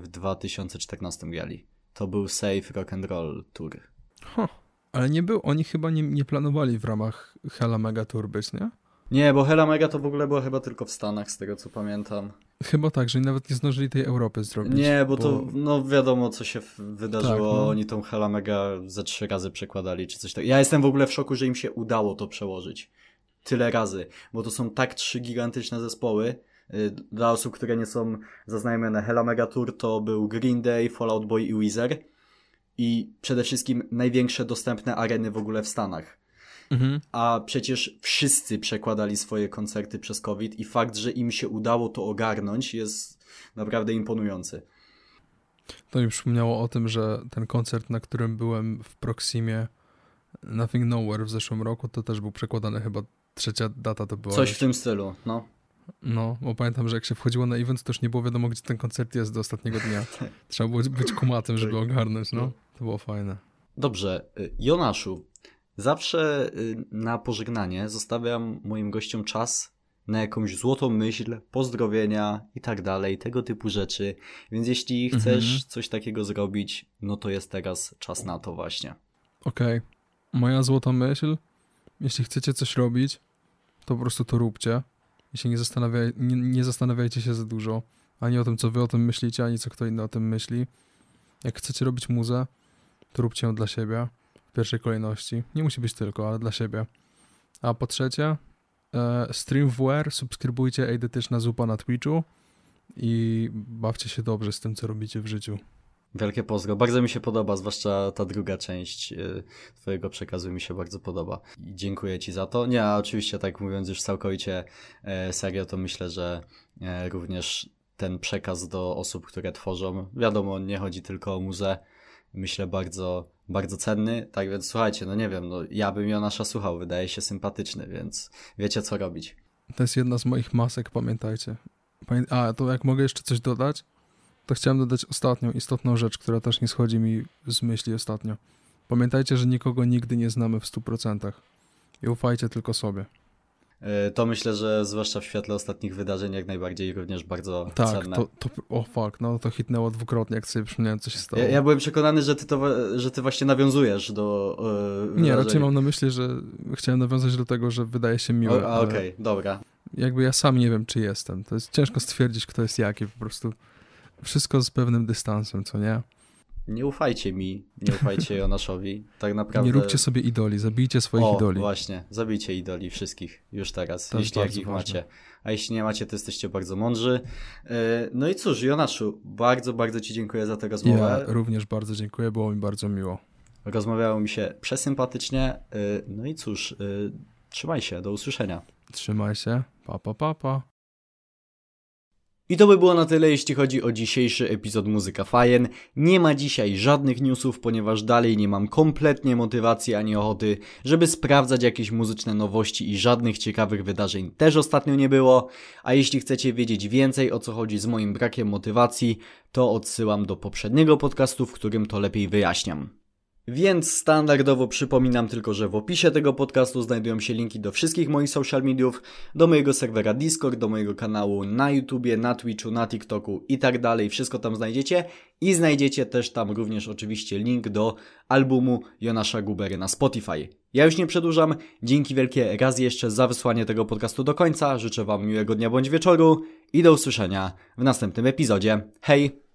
w 2014 grali. To był Safe Rock and Roll Tour. Huh. Ale nie był, oni chyba nie, nie planowali w ramach Hela Mega Tour być, nie? Nie, bo Hela Mega to w ogóle była chyba tylko w Stanach, z tego co pamiętam. Chyba tak, że nawet nie zdążyli tej Europy zrobić. Nie, bo, bo... to, no wiadomo co się wydarzyło, tak, no. oni tą Hela Mega ze trzy razy przekładali, czy coś takiego. Ja jestem w ogóle w szoku, że im się udało to przełożyć. Tyle razy, bo to są tak trzy gigantyczne zespoły, y, dla osób, które nie są zaznajomione, Hela Mega Tour to był Green Day, Fallout Boy i Weezer i przede wszystkim największe dostępne areny w ogóle w Stanach. Mhm. A przecież wszyscy przekładali swoje koncerty przez COVID i fakt, że im się udało to ogarnąć jest naprawdę imponujący. To mi przypomniało o tym, że ten koncert, na którym byłem w Proximie Nothing Nowhere w zeszłym roku, to też był przekładany chyba trzecia data to była. Coś w tym stylu, no. No, bo pamiętam, że jak się wchodziło na event, to już nie było wiadomo, gdzie ten koncert jest do ostatniego dnia. Trzeba było być kumatym, żeby ogarnąć, no. To było fajne. Dobrze. Y, Jonaszu, zawsze y, na pożegnanie zostawiam moim gościom czas na jakąś złotą myśl, pozdrowienia i tak dalej, tego typu rzeczy. Więc jeśli chcesz mhm. coś takiego zrobić, no to jest teraz czas na to właśnie. Okej. Okay. Moja złota myśl, jeśli chcecie coś robić, to po prostu to róbcie. Jeśli nie, zastanawiaj, nie, nie zastanawiajcie się za dużo, ani o tym, co wy o tym myślicie, ani co kto inny o tym myśli. Jak chcecie robić muzę, to róbcie ją dla siebie pierwszej kolejności. Nie musi być tylko, ale dla siebie. A po trzecie, e, streamware, subskrybujcie Eidetyczna Zupa na Twitchu i bawcie się dobrze z tym, co robicie w życiu. Wielkie pozdro. Bardzo mi się podoba, zwłaszcza ta druga część y, Twojego przekazu mi się bardzo podoba. I dziękuję Ci za to. Nie, a oczywiście, tak mówiąc już całkowicie e, serio, to myślę, że e, również ten przekaz do osób, które tworzą, wiadomo, nie chodzi tylko o muzę, myślę bardzo, bardzo cenny. Tak więc słuchajcie, no nie wiem, no ja bym Jonasza słuchał, wydaje się sympatyczny, więc wiecie co robić. To jest jedna z moich masek, pamiętajcie. A, to jak mogę jeszcze coś dodać? to chciałem dodać ostatnią istotną rzecz, która też nie schodzi mi z myśli ostatnio. Pamiętajcie, że nikogo nigdy nie znamy w 100% i ufajcie tylko sobie. E, to myślę, że zwłaszcza w świetle ostatnich wydarzeń jak najbardziej również bardzo tak, cenne. Tak, to, to, o fuck, no to hitnęło dwukrotnie, jak sobie przypomniałem, co się stało. Ja, ja byłem przekonany, że ty, to, że ty właśnie nawiązujesz do yy, Nie, raczej mam na myśli, że chciałem nawiązać do tego, że wydaje się miłe. Okej, okay, dobra. Jakby ja sam nie wiem, czy jestem. To jest ciężko stwierdzić, kto jest jaki, po prostu wszystko z pewnym dystansem, co nie? Nie ufajcie mi, nie ufajcie Jonaszowi. Tak naprawdę. Nie róbcie sobie idoli, zabijcie swoich o, idoli. właśnie, zabijcie idoli wszystkich już teraz, To jeśli jakich ważne. macie. A jeśli nie macie, to jesteście bardzo mądrzy. E, No i cóż, Jonaszu, bardzo, bardzo Ci dziękuję za tę rozmowę. Ja również bardzo dziękuję, było mi bardzo miło. Rozmawiało mi się przesympatycznie. E, No i cóż, e, trzymaj się, do usłyszenia. Trzymaj się, pa pa pa pa. I to by było na tyle, jeśli chodzi o dzisiejszy epizod Muzyka Fajen. Nie ma dzisiaj żadnych newsów, ponieważ dalej nie mam kompletnie motywacji ani ochoty, żeby sprawdzać jakieś muzyczne nowości i żadnych ciekawych wydarzeń też ostatnio nie było. A jeśli chcecie wiedzieć więcej o co chodzi z moim brakiem motywacji, to odsyłam do poprzedniego podcastu, w którym to lepiej wyjaśniam. Więc standardowo przypominam tylko, że w opisie tego podcastu znajdują się linki do wszystkich moich social mediów, do mojego serwera Discord, do mojego kanału na YouTubie, na Twitchu, na TikToku i tak dalej. Wszystko tam znajdziecie i znajdziecie też tam również oczywiście link do albumu Jonasza Gubery na Spotify. Ja już nie przedłużam. Dzięki wielkie raz jeszcze za wysłanie tego podcastu do końca. Życzę Wam miłego dnia bądź wieczoru i do usłyszenia w następnym epizodzie. Hej!